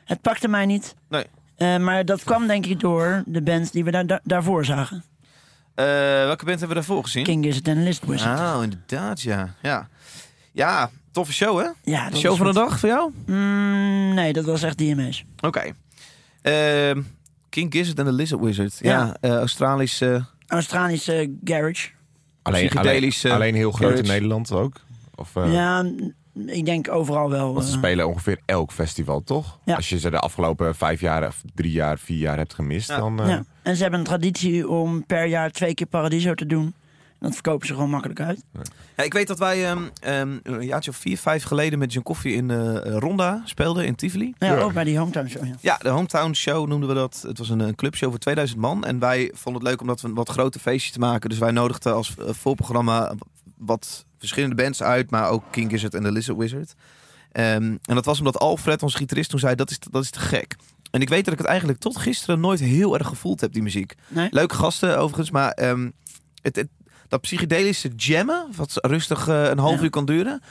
het pakte mij niet. Nee. Eh, maar dat kwam denk ik door de bands die we daar, daar- daarvoor zagen. Eh, welke band hebben we daarvoor gezien? King Gizzard en List Wizard. Oh, inderdaad, ja. Ja, ja toffe show, hè? Ja, De show van de dag voor jou? Mm, nee, dat was echt DMS. Oké. Ehm, King Gizzard en the Lizard Wizard. Ja, Ja. eh, Australische... Australische garage. Alleen, alleen, alleen heel groot in. Nederland ook? Of, eh, Ja, ik denk overal wel. Want ze eh, spelen ongeveer elk festival, toch? Ja. Als je ze de afgelopen vijf jaar, of drie jaar, vier jaar hebt gemist, Ja. dan... eh, ja. En ze hebben een traditie om per jaar twee keer Paradiso te doen. En dat verkopen ze gewoon makkelijk uit. Ja, ik weet dat wij ehm, ehm, een jaartje of vier, vijf geleden met John Koffie in de Ronda speelden in Tivoli. Ja, ook bij die hometown show. Ja. Ja, de Hometown Show noemden we dat. Het was een, een clubshow voor 2000 man. En wij vonden het leuk om dat we een wat groter feestje te maken. Dus wij nodigden als eh, voorprogramma wat verschillende bands uit. Maar ook King Gizzard en The Lizard Wizard. Ehm, en dat was omdat Alfred, onze gitarist, toen zei dat is, dat is te gek. En ik weet dat ik het eigenlijk tot gisteren nooit heel erg gevoeld heb, die muziek. Nee? Leuke gasten overigens, maar ehm, het, het- dat psychedelische jammen, wat rustig eh, een half Ja. uur kan duren,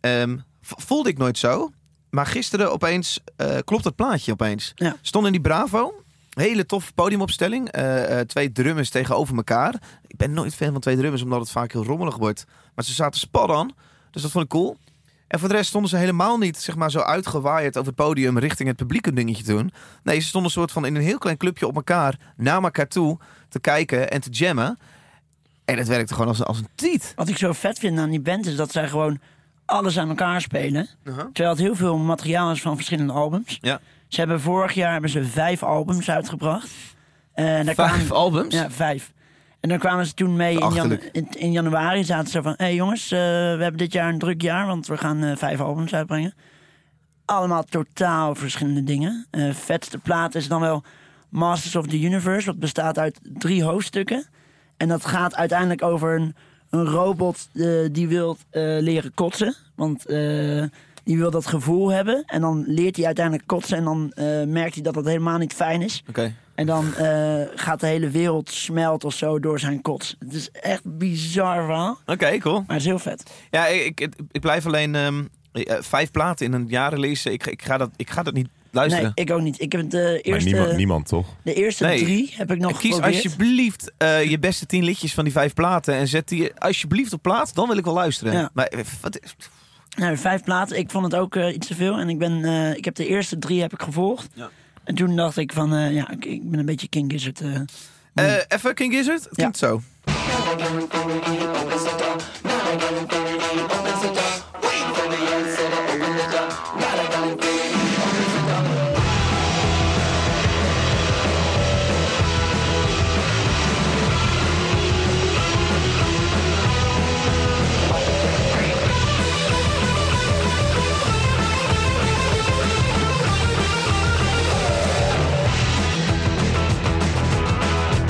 ehm, voelde ik nooit zo. Maar gisteren opeens eh, klopt het plaatje opeens. Ja. Stond in die Bravo. Hele toffe podiumopstelling. Eh, eh, twee drummers tegenover elkaar. Ik ben nooit fan van twee drummers, omdat het vaak heel rommelig wordt. Maar ze zaten spad aan. Dus dat vond ik cool. En voor de rest stonden ze helemaal niet zeg maar, zo uitgewaaid over het podium richting het publiek een dingetje te doen. Nee, ze stonden soort van in een heel klein clubje op elkaar, naar elkaar toe, te kijken en te jammen. En het werkte gewoon als, een- als een tiet. Wat ik zo vet vind aan die band is dat zij gewoon alles aan elkaar spelen. Uh-huh. Terwijl het heel veel materiaal is van verschillende albums. Ja. Ze hebben vorig jaar hebben ze vijf albums uitgebracht. En daar Vijf kwamen- albums? Ja, vijf. En daar kwamen ze toen mee in, januari. Zaten ze van, hé hey jongens, eh, we hebben dit jaar een druk jaar, want we gaan eh, vijf albums uitbrengen. Allemaal totaal verschillende dingen. Eh vetste plaat is dan wel Masters of the Universe, wat bestaat uit drie hoofdstukken. En dat gaat uiteindelijk over een, een robot eh, die wil eh, leren kotsen. Want eh, die wil dat gevoel hebben. En dan leert hij uiteindelijk kotsen. En dan eh, merkt hij dat dat helemaal niet fijn is. Oké. En dan eh, gaat de hele wereld smelt of zo door zijn kots. Het is echt bizar verhaal. Oké, cool. Maar het is heel vet. Ja, ik, ik, ik blijf alleen ehm, eh, vijf platen in een jaar releasen. Ik, ik, ga dat, ik ga dat niet luisteren. Nee, ik ook niet. Ik heb de maar eerste, niemand, niemand toch? de eerste Nee. drie heb ik nog Kies geprobeerd. alsjeblieft eh, je beste tien liedjes van die vijf platen en zet die alsjeblieft op plaat. Dan wil ik wel luisteren. Ja. Maar wat is- Nou, vijf platen. Ik vond het ook eh, iets te veel. En ik, ben, eh, ik heb de eerste drie heb ik gevolgd. Ja. En toen dacht ik van, eh, ja, ik, ik ben een beetje King Gizzard. even King Gizzard? Het klinkt zo.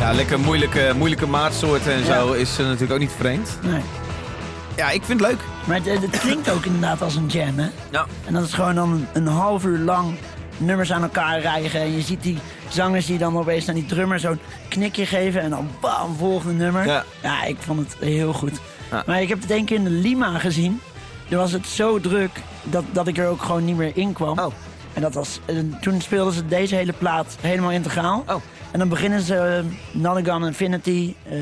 Ja, lekker moeilijke, moeilijke maatsoorten en zo is eh, natuurlijk ook niet vreemd. nee. Ja, ik vind het leuk. Maar het, het klinkt ook inderdaad als een jam, hè? Ja. En dat is gewoon dan een, een half uur lang nummers aan elkaar rijgen. En je ziet die zangers die dan opeens aan die drummer zo'n knikje geven en dan bam, volgende nummer. Ja. ik vond het heel goed. Ja. Maar ik heb het één keer in de Lima gezien. Toen was het zo druk dat, dat ik er ook gewoon niet meer in kwam. Oh. En dat was, en toen speelden ze deze hele plaat helemaal integraal. Oh. En dan beginnen ze uh, Infinity. eh,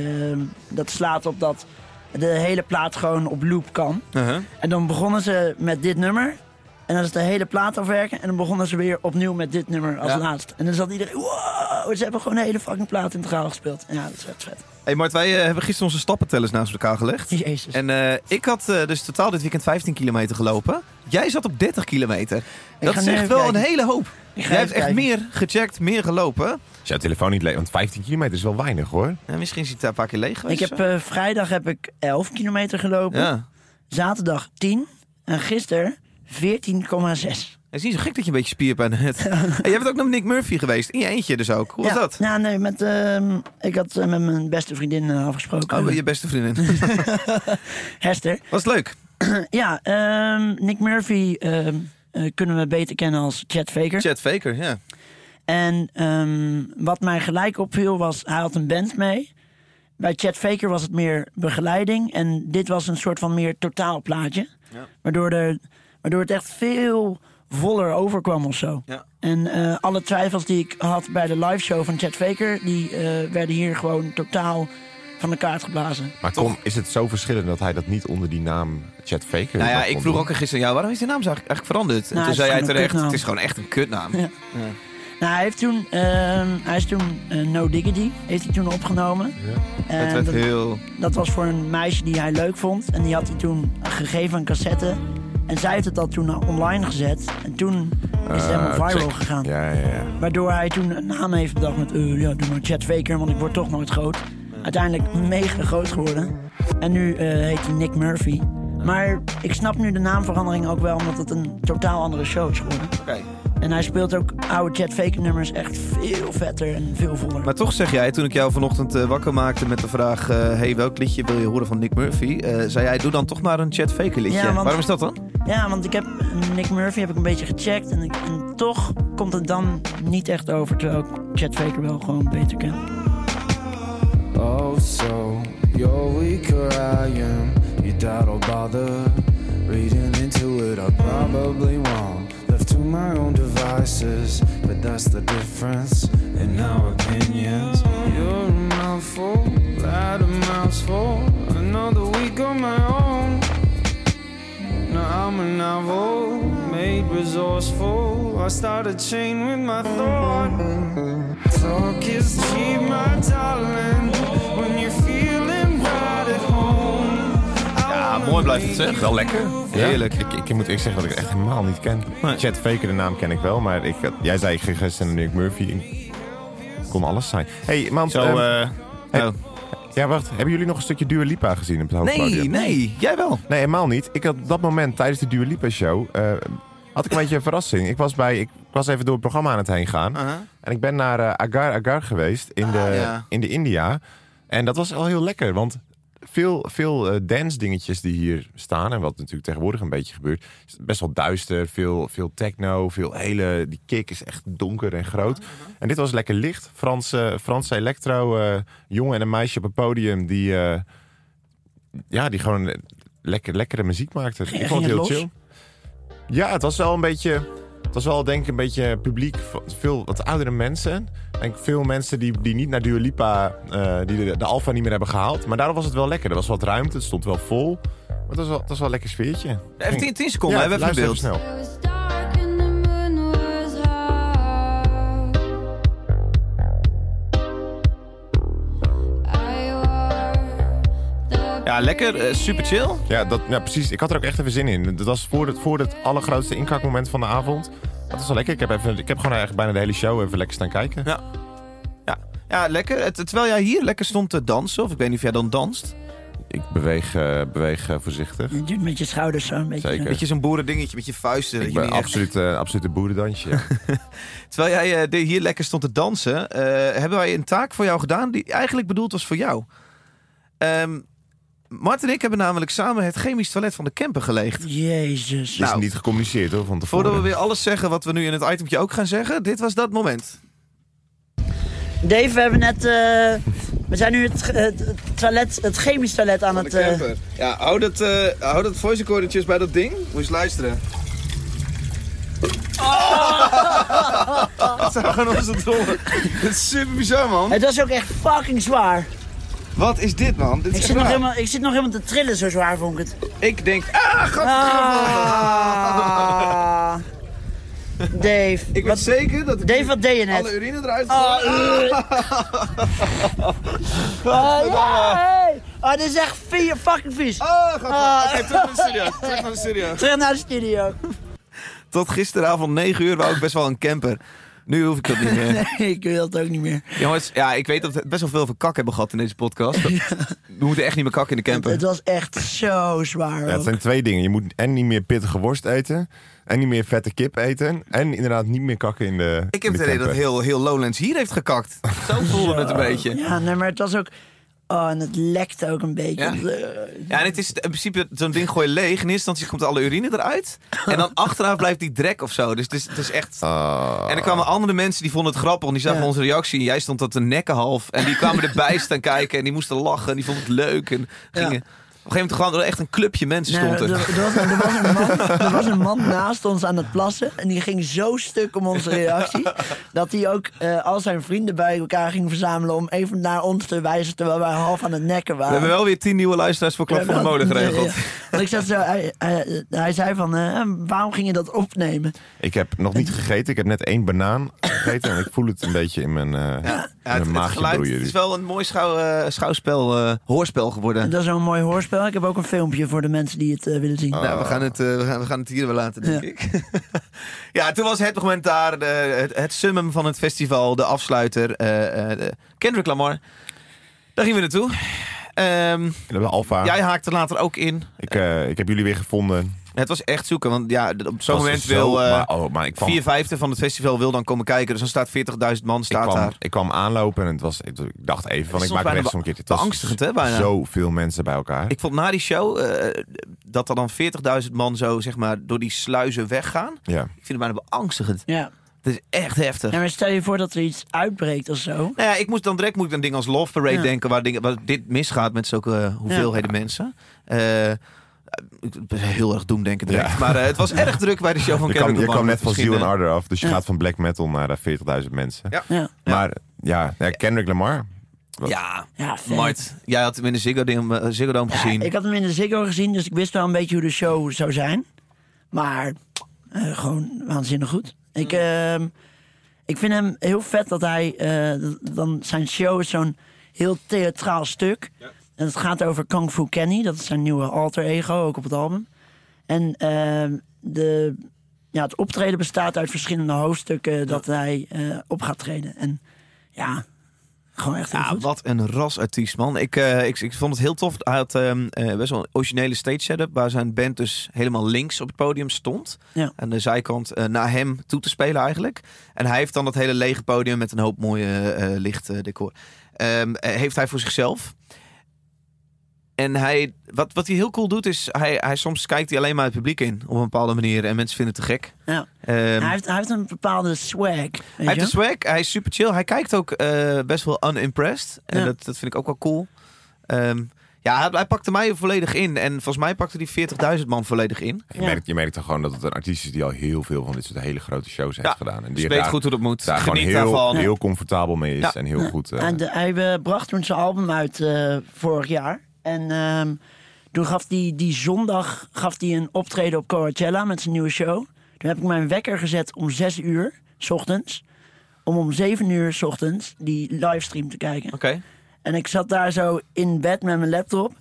dat slaat op dat de hele plaat gewoon op loop kan. Uh-huh. En dan begonnen ze met dit nummer. En dan is de hele plaat afwerken. En dan begonnen ze weer opnieuw met dit nummer als Ja. laatst. En dan zat iedereen, wow, ze hebben gewoon de hele fucking plaat integraal gespeeld. Ja, dat is vet vet. Hey Mart, wij eh, hebben gisteren onze stappentellers naast elkaar gelegd. Jezus. En eh, ik had eh, dus totaal dit weekend 15 kilometer gelopen. Jij zat op 30 kilometer. Dat zegt even wel een hele hoop. Ik Jij hebt echt kijken. meer gecheckt, meer gelopen. Als jouw telefoon niet leeg, want 15 kilometer is wel weinig hoor. Ja, misschien is hij daar een paar keer leeg Ik geweest. heb eh, vrijdag heb ik 11 kilometer gelopen. Ja. Zaterdag 10. En gisteren 14,6. Het is niet zo gek dat je een beetje spierpijn hebt. <laughs> En jij bent ook nog Nick Murphy geweest. In je eentje dus ook. Hoe was ja, dat? Ja, nee, met, ehm, ik had eh, met mijn beste vriendin eh, afgesproken. Oh, je beste vriendin. <laughs> Hester. Was het leuk? <clears throat> ja, ehm, Nick Murphy ehm, eh, kunnen we beter kennen als Chad Faker. Chad Faker, ja. En wat mij gelijk opviel was, hij had een band mee. Bij Chad Faker was het meer begeleiding. En dit was een soort van meer totaalplaatje. Ja. Waardoor, er, waardoor het echt veel voller overkwam of zo. Ja. En eh, alle twijfels die ik had bij de live show van Chad Faker... die eh, werden hier gewoon totaal van de kaart geblazen. Maar kom, is het zo verschillend dat hij dat niet onder die naam Chad Faker Nou ja, ik doen? vroeg ook gisteren jou, waarom is die naam zo eigenlijk veranderd? En Nou, toen het is zei jij een terecht, kutnaam. het is gewoon echt een kutnaam. Ja. Nou, hij, heeft toen, ehm, hij is toen eh, No Diggity heeft hij toen opgenomen. En Het werd dat, heel... dat was voor een meisje die hij leuk vond. En die had hij toen gegeven een cassette. En zij heeft het al toen online gezet. En toen is het Eh, helemaal viral check. gegaan. Ja, ja, ja. Waardoor hij toen een naam heeft bedacht met... eh, ja, doe maar Chad Faker, want ik word toch nooit groot. Uiteindelijk mega groot geworden. En nu eh, heet hij Nick Murphy. Maar ik snap nu de naamverandering ook wel... omdat het een totaal andere show is geworden. Oké. En hij speelt ook oude Chad Faker nummers echt veel vetter en veel voller. Maar toch zeg jij, toen ik jou vanochtend eh, wakker maakte met de vraag... eh, hey, welk liedje wil je horen van Nick Murphy? eh, zei jij, doe dan toch maar een Chad Faker liedje. Ja, want- Waarom is dat dan? Ja, want ik heb Nick Murphy heb ik een beetje gecheckt. En, ik, en toch komt het dan niet echt over. Terwijl ik Chad Faker wel gewoon beter ken. Oh, so you're weak or I am. You doubt I'll bother reading into it. I probably won't. My own devices, but that's the difference in our opinions. You're a mouthful, that a mouthful. Another week on my own. Now I'm a novel, made resourceful. I start a chain with my thought. Talk is cheap, my darling. When you're mooi blijft het zeg. Wel lekker. Heerlijk. Ik, ik, ik moet eerst zeggen dat ik het echt helemaal niet ken. Chad Faker, de naam ken ik wel. Maar ik, jij zei ik ging gisteren Nick Murphy. Ik kon alles zijn. hey, man. Zo, ehm, eh, hey, oh. Ja, wacht. Hebben jullie nog een stukje Dua Lipa gezien op het hoofdpodium? Nee, nee. Jij wel. Nee, helemaal niet. Ik had op dat moment tijdens de Dua Lipa show... eh, had ik een beetje een verrassing. Ik was, bij, ik was even door het programma aan het heen gaan. En ik ben naar eh, Agar Agar geweest in de, Ah, ja. in de India. En dat was al heel lekker, want veel, veel eh, dance dingetjes die hier staan... en wat natuurlijk tegenwoordig een beetje gebeurt... is best wel duister, veel, veel techno, veel hele... die kick is echt donker en groot. En dit was lekker licht. Franse, Franse electro, eh, jongen en een meisje op het podium... die, eh, ja, die gewoon eh, lekker, lekkere muziek maakten. Ging- <laughs> ik vond het heel chill. Ja, het was wel een beetje... Het was wel denk ik een beetje publiek, veel wat oudere mensen. Denk veel mensen die, die niet naar Dua Lipa, eh, die de, de Alfa niet meer hebben gehaald. Maar daardoor was het wel lekker. Er was wat ruimte, het stond wel vol. Maar het was wel, het was wel een lekker sfeertje. Even 10, 10 seconden, Ja, hè, even een luister beeld. even snel. Ja, lekker. eh, super chill. Ja, dat, ja, precies. Ik had er ook echt even zin in. Dat was voor het, voor het allergrootste inkakmoment van de avond. Dat was wel lekker. Ik heb, even, ik heb gewoon eigenlijk bijna de hele show even lekker staan kijken. Ja. Ja, ja lekker. Terwijl jij hier lekker stond te dansen, of ik weet niet of jij dan danst. Ik beweeg, eh, beweeg eh, voorzichtig. Je doet met je schouders zo een beetje. Zeker. Beetje zo'n boerendingetje met je vuisten. Ik je ben niet echt- absoluut, eh, absoluut een boerendansje. ja. <laughs> Terwijl jij eh, hier lekker stond te dansen, eh, hebben wij een taak voor jou gedaan die eigenlijk bedoeld was voor jou. Ehm Mart en ik hebben namelijk samen het chemisch toilet van de camper geleegd. Jezus. is Nou. niet gecommuniceerd hoor, van tevoren. Voordat we weer alles zeggen wat we nu in het itemtje ook gaan zeggen, dit was dat moment. Dave, we hebben net... eh, we zijn nu het, het, toilet, het chemisch toilet aan het... eh, Ja, hou dat, eh hou dat voice recordertjes bij dat ding. Moet je eens luisteren. <laughs> Dat zijn gewoon onze. <laughs> Dat is super bizar, man. het was ook echt fucking zwaar. Wat is dit, man? Dit is Ik zit, nog helemaal, ik zit nog helemaal te trillen, zo zwaar vond ik het. Ik denk... Ah, Ah. Dave. Ik weet zeker dat Dave, wat deed je net? alle urine eruit <laughs> Ah, gooi. Ah. Ah, dit is echt vier fucking vies. Ah, gaat Ah. Oké, terug naar de studio. Terug naar de studio. <laughs> Terug naar de studio. Tot gisteravond 9 uur wou ik best wel een camper. Nu hoef ik dat niet meer. <laughs> Nee, ik wil het ook niet meer. Jongens, ja, ik weet dat we best wel veel van kak hebben gehad in deze podcast. <laughs> We moeten echt niet meer kakken in de camper. Het was echt zo zwaar. Ja, het zijn twee dingen. Je moet en niet meer pittige worst eten. En niet meer vette kip eten. En inderdaad niet meer kakken in de Ik heb het de idee dat heel, heel Lowlands hier heeft gekakt. Zo voelde het een beetje. Ja, nee, maar het was ook... Oh, en het lekte ook een beetje. Ja. Ja, en het is in principe zo'n ding gooi je leeg. In eerste instantie komt alle urine eruit. En dan <laughs> achteraf blijft die drek of zo. Dus het is, het is echt... Ah. En er kwamen andere mensen die vonden het grappig. Want die zagen Ja. onze reactie. En jij stond tot de nekken half. En die kwamen erbij staan kijken. En die moesten lachen. En die vonden het leuk. En gingen... een gegeven moment gewoon echt een clubje mensen Nee, stond er, er. er was, er, was een man, er was een man naast ons aan het plassen. En die ging zo stuk om onze reactie. dat hij ook eh, al zijn vrienden bij elkaar ging verzamelen. om even naar ons te wijzen. terwijl wij half aan het nekken We waren. hebben wel weer tien nieuwe luisteraars voor Klap van de Molen geregeld. Ja, ja. Want ik zat zo, hij, hij, hij zei van, eh, waarom ging je dat opnemen? Ik heb nog niet gegeten. Ik heb net één banaan gegeten. En ik voel het een beetje in mijn, eh Ja, het, mijn het maagje geluid broeien. het is wel een mooi schouw, eh, schouwspel, eh, hoorspel geworden. Dat is een mooi hoorspel. Ik heb ook een filmpje voor de mensen die het eh, willen zien. Nou, we gaan, het, eh, we, gaan, we gaan het hier wel laten, denk Ja. ik. <laughs> ja, toen was het moment daar, de, het, het summum van het festival, de afsluiter, eh, eh, de Kendrick Lamar. Daar gingen we naartoe. Ehm, De Alfa. jij haakte later ook in. Ik, eh, ik heb jullie weer gevonden. Het was echt zoeken, want ja, op zo'n moment zo- wil eh maar, oh, maar ik kwam, vier vijfde van het festival wil dan komen kijken. Dus dan staat 40.000 man ik, staat kwam, daar. ik kwam aanlopen en het was, ik, ik dacht even van ik maak om een keertje. Het was beangstigend, hè, bijna. Zoveel mensen bij elkaar. Ik vond na die show eh, dat er dan 40.000 man zo zeg maar door die sluizen weggaan. ja. Ik vind het bijna beangstigend. Ja. Het is echt heftig. ja, maar stel je voor dat er iets uitbreekt of zo. Nou ja, ik moest dan direct moet ik aan dingen als Love Parade Ja. denken, waar, dingen, waar dit misgaat met zulke eh, hoeveelheden mensen. Eh, ik ben heel erg doemdenken direct. Ja. Maar eh, het was erg druk bij de show van Je Kendrick je kwam Lamar. net van Misschien, Ziel en Ardor af. Dus je Ja. gaat van black metal naar eh, 40.000 mensen. Ja. Ja, Maar ja, ja, Kendrick Lamar. Ja, ja. Mart, jij had hem in de Ziggo Dome, Ziggo Dome Ja, gezien. ik had hem in de Ziggo gezien, dus ik wist wel een beetje hoe de show zou zijn. Maar eh, gewoon waanzinnig goed. Ik, ehm, ik vind hem heel vet dat hij... eh, dan zijn show is zo'n heel theatraal stuk. En het gaat over Kung Fu Kenny. Dat is zijn nieuwe alter ego, ook op het album. En ehm, de, ja, het optreden bestaat uit verschillende hoofdstukken... dat hij eh, op gaat treden. En ja, gewoon echt Ja, goed. wat een rasartiest, man. Ik, eh, ik, ik vond het heel tof. Hij had ehm, eh, best wel een originele stage setup... waar zijn band dus helemaal links op het podium stond. Ja. Aan de zijkant naar hem toe te spelen eigenlijk. En hij heeft dan dat hele lege podium... met een hoop mooie lichtdecor. Ehm, eh, heeft hij voor zichzelf. En hij, wat, wat hij heel cool doet, is... Hij, hij, soms kijkt hij alleen maar het publiek in... op een bepaalde manier. En mensen vinden het te gek. Ja. Ehm, hij, heeft, hij heeft een bepaalde swag. Hij heeft een swag, hij is super chill. Hij kijkt ook eh, best wel unimpressed. En Ja. dat, dat vind ik ook wel cool. Ehm, ja, hij, hij pakte mij volledig in. En volgens mij pakte die 40.000 man volledig in. Je, merkt, je merkt toch gewoon dat het een artiest is die al heel veel van dit soort hele grote shows heeft Ja, gedaan. En Dus die weet daar, goed hoe dat moet. daar gewoon Geniet heel, daarvan. heel comfortabel mee is. Ja. En heel goed. eh, En de- hij eh, bracht toen zijn album uit eh, vorig jaar. En ehm, toen gaf hij die zondag gaf hij een optreden op Coachella met zijn nieuwe show. Toen heb ik mijn wekker gezet om 6 uur, s ochtends. Om om 7 uur, s ochtends, die livestream te kijken. Oké. En ik zat daar zo in bed met mijn laptop.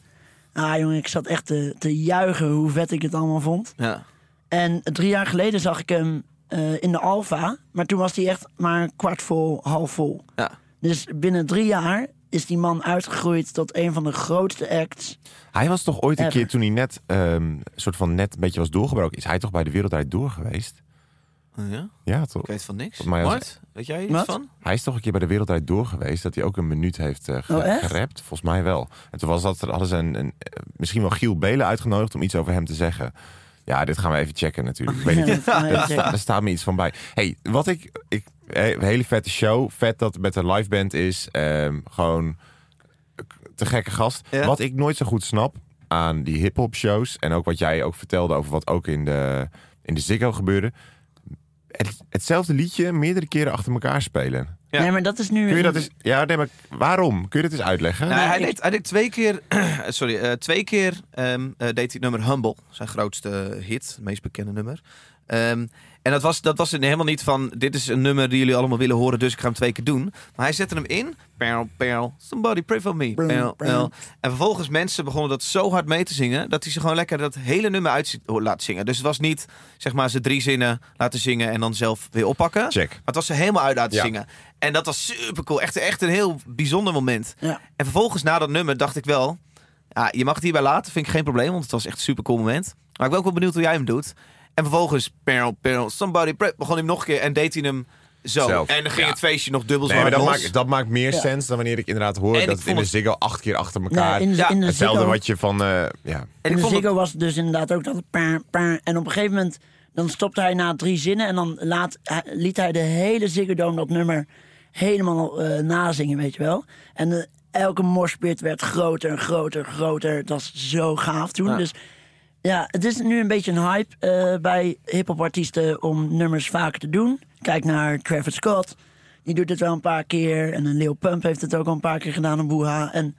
Ah jongen, ik zat echt te, te juichen hoe vet ik het allemaal vond. Ja. En drie jaar geleden zag ik hem eh, in de Alfa. Maar toen was hij echt maar kwart vol, half vol. Ja. Dus binnen drie jaar is die man uitgegroeid tot een van de grootste acts. Hij was toch ooit een Ever. keer toen hij net, ehm, soort van net een beetje was doorgebroken. Is hij toch bij de Wereldrijd Door geweest? Oh, ja? Ja, toch? Ik weet van niks. Mart, weet jij iets Wat? van? Hij is toch een keer bij de Wereldrijd Door geweest. Dat hij ook een minuut heeft ge- Oh, gerapt. Volgens mij wel. En toen was dat, hadden ze een, een, eh, misschien wel Giel Belen uitgenodigd om iets over hem te zeggen. Ja, dit gaan we even checken natuurlijk. Ik weet <laughs> niet. Ja, Daar sta- daar staat me iets van bij. hey, wat ik, ik he- hele vette show. Vet dat het met een live band is. Ehm, gewoon te gekke gast. Ja. Wat ik nooit zo goed snap aan die hip-hop shows. En ook wat jij ook vertelde over wat ook in de, in de Ziggo gebeurde. Het, hetzelfde liedje meerdere keren achter elkaar spelen. Ja. Nee, maar dat is nu... Kun je dat eens, ja, nee, maar waarom? Kun je dat eens uitleggen? Nou, hij, deed, hij deed twee keer, <clears throat> sorry, eh, twee keer ehm, eh, deed hij het nummer Humble, zijn grootste hit, het meest bekende nummer. Ehm, en dat was, dat was helemaal niet van, dit is een nummer die jullie allemaal willen horen, dus ik ga hem twee keer doen. Maar hij zette hem in, perl, perl, somebody pray for me, perl, perl. En vervolgens mensen begonnen dat zo hard mee te zingen, dat hij ze gewoon lekker dat hele nummer uit laat zingen. Dus het was niet, zeg maar, ze drie zinnen laten zingen en dan zelf weer oppakken. Check. Maar het was ze helemaal uit laten Ja. zingen. En dat was super cool. Echt, echt een heel bijzonder moment. Ja. En vervolgens na dat nummer dacht ik wel... Ja, je mag het hierbij laten, vind ik geen probleem. Want het was echt een super cool moment. Maar ik ben ook wel benieuwd hoe jij hem doet. En vervolgens, perl, perl, somebody pray, begon hij hem nog een keer en deed hij hem zo. Zelf. En dan ging Ja. het feestje nog dubbel zo Nee, maar dat maakt, dat maakt meer Ja. sens dan wanneer ik inderdaad hoor En dat het in de het- Ziggo acht keer achter elkaar... Ja, in de, Ja, in de hetzelfde Ziggo- wat je van... eh, ja. En In ik de het- Ziggo was het dus inderdaad ook dat... paar, paar, en op een gegeven moment dan stopte hij na drie zinnen... en dan laat, hij- liet hij de hele Ziggo Dome dat nummer helemaal eh nazingen, weet je wel. En eh, elke morspit werd groter en groter en groter. Het was zo gaaf toen. Ja. Dus ja, het is nu een beetje een hype eh, bij hip-hop artiesten om nummers vaker te doen. Kijk naar Travis Scott. Die doet het wel een paar keer. En een Lil Pump heeft het ook al een paar keer gedaan op Boeha. En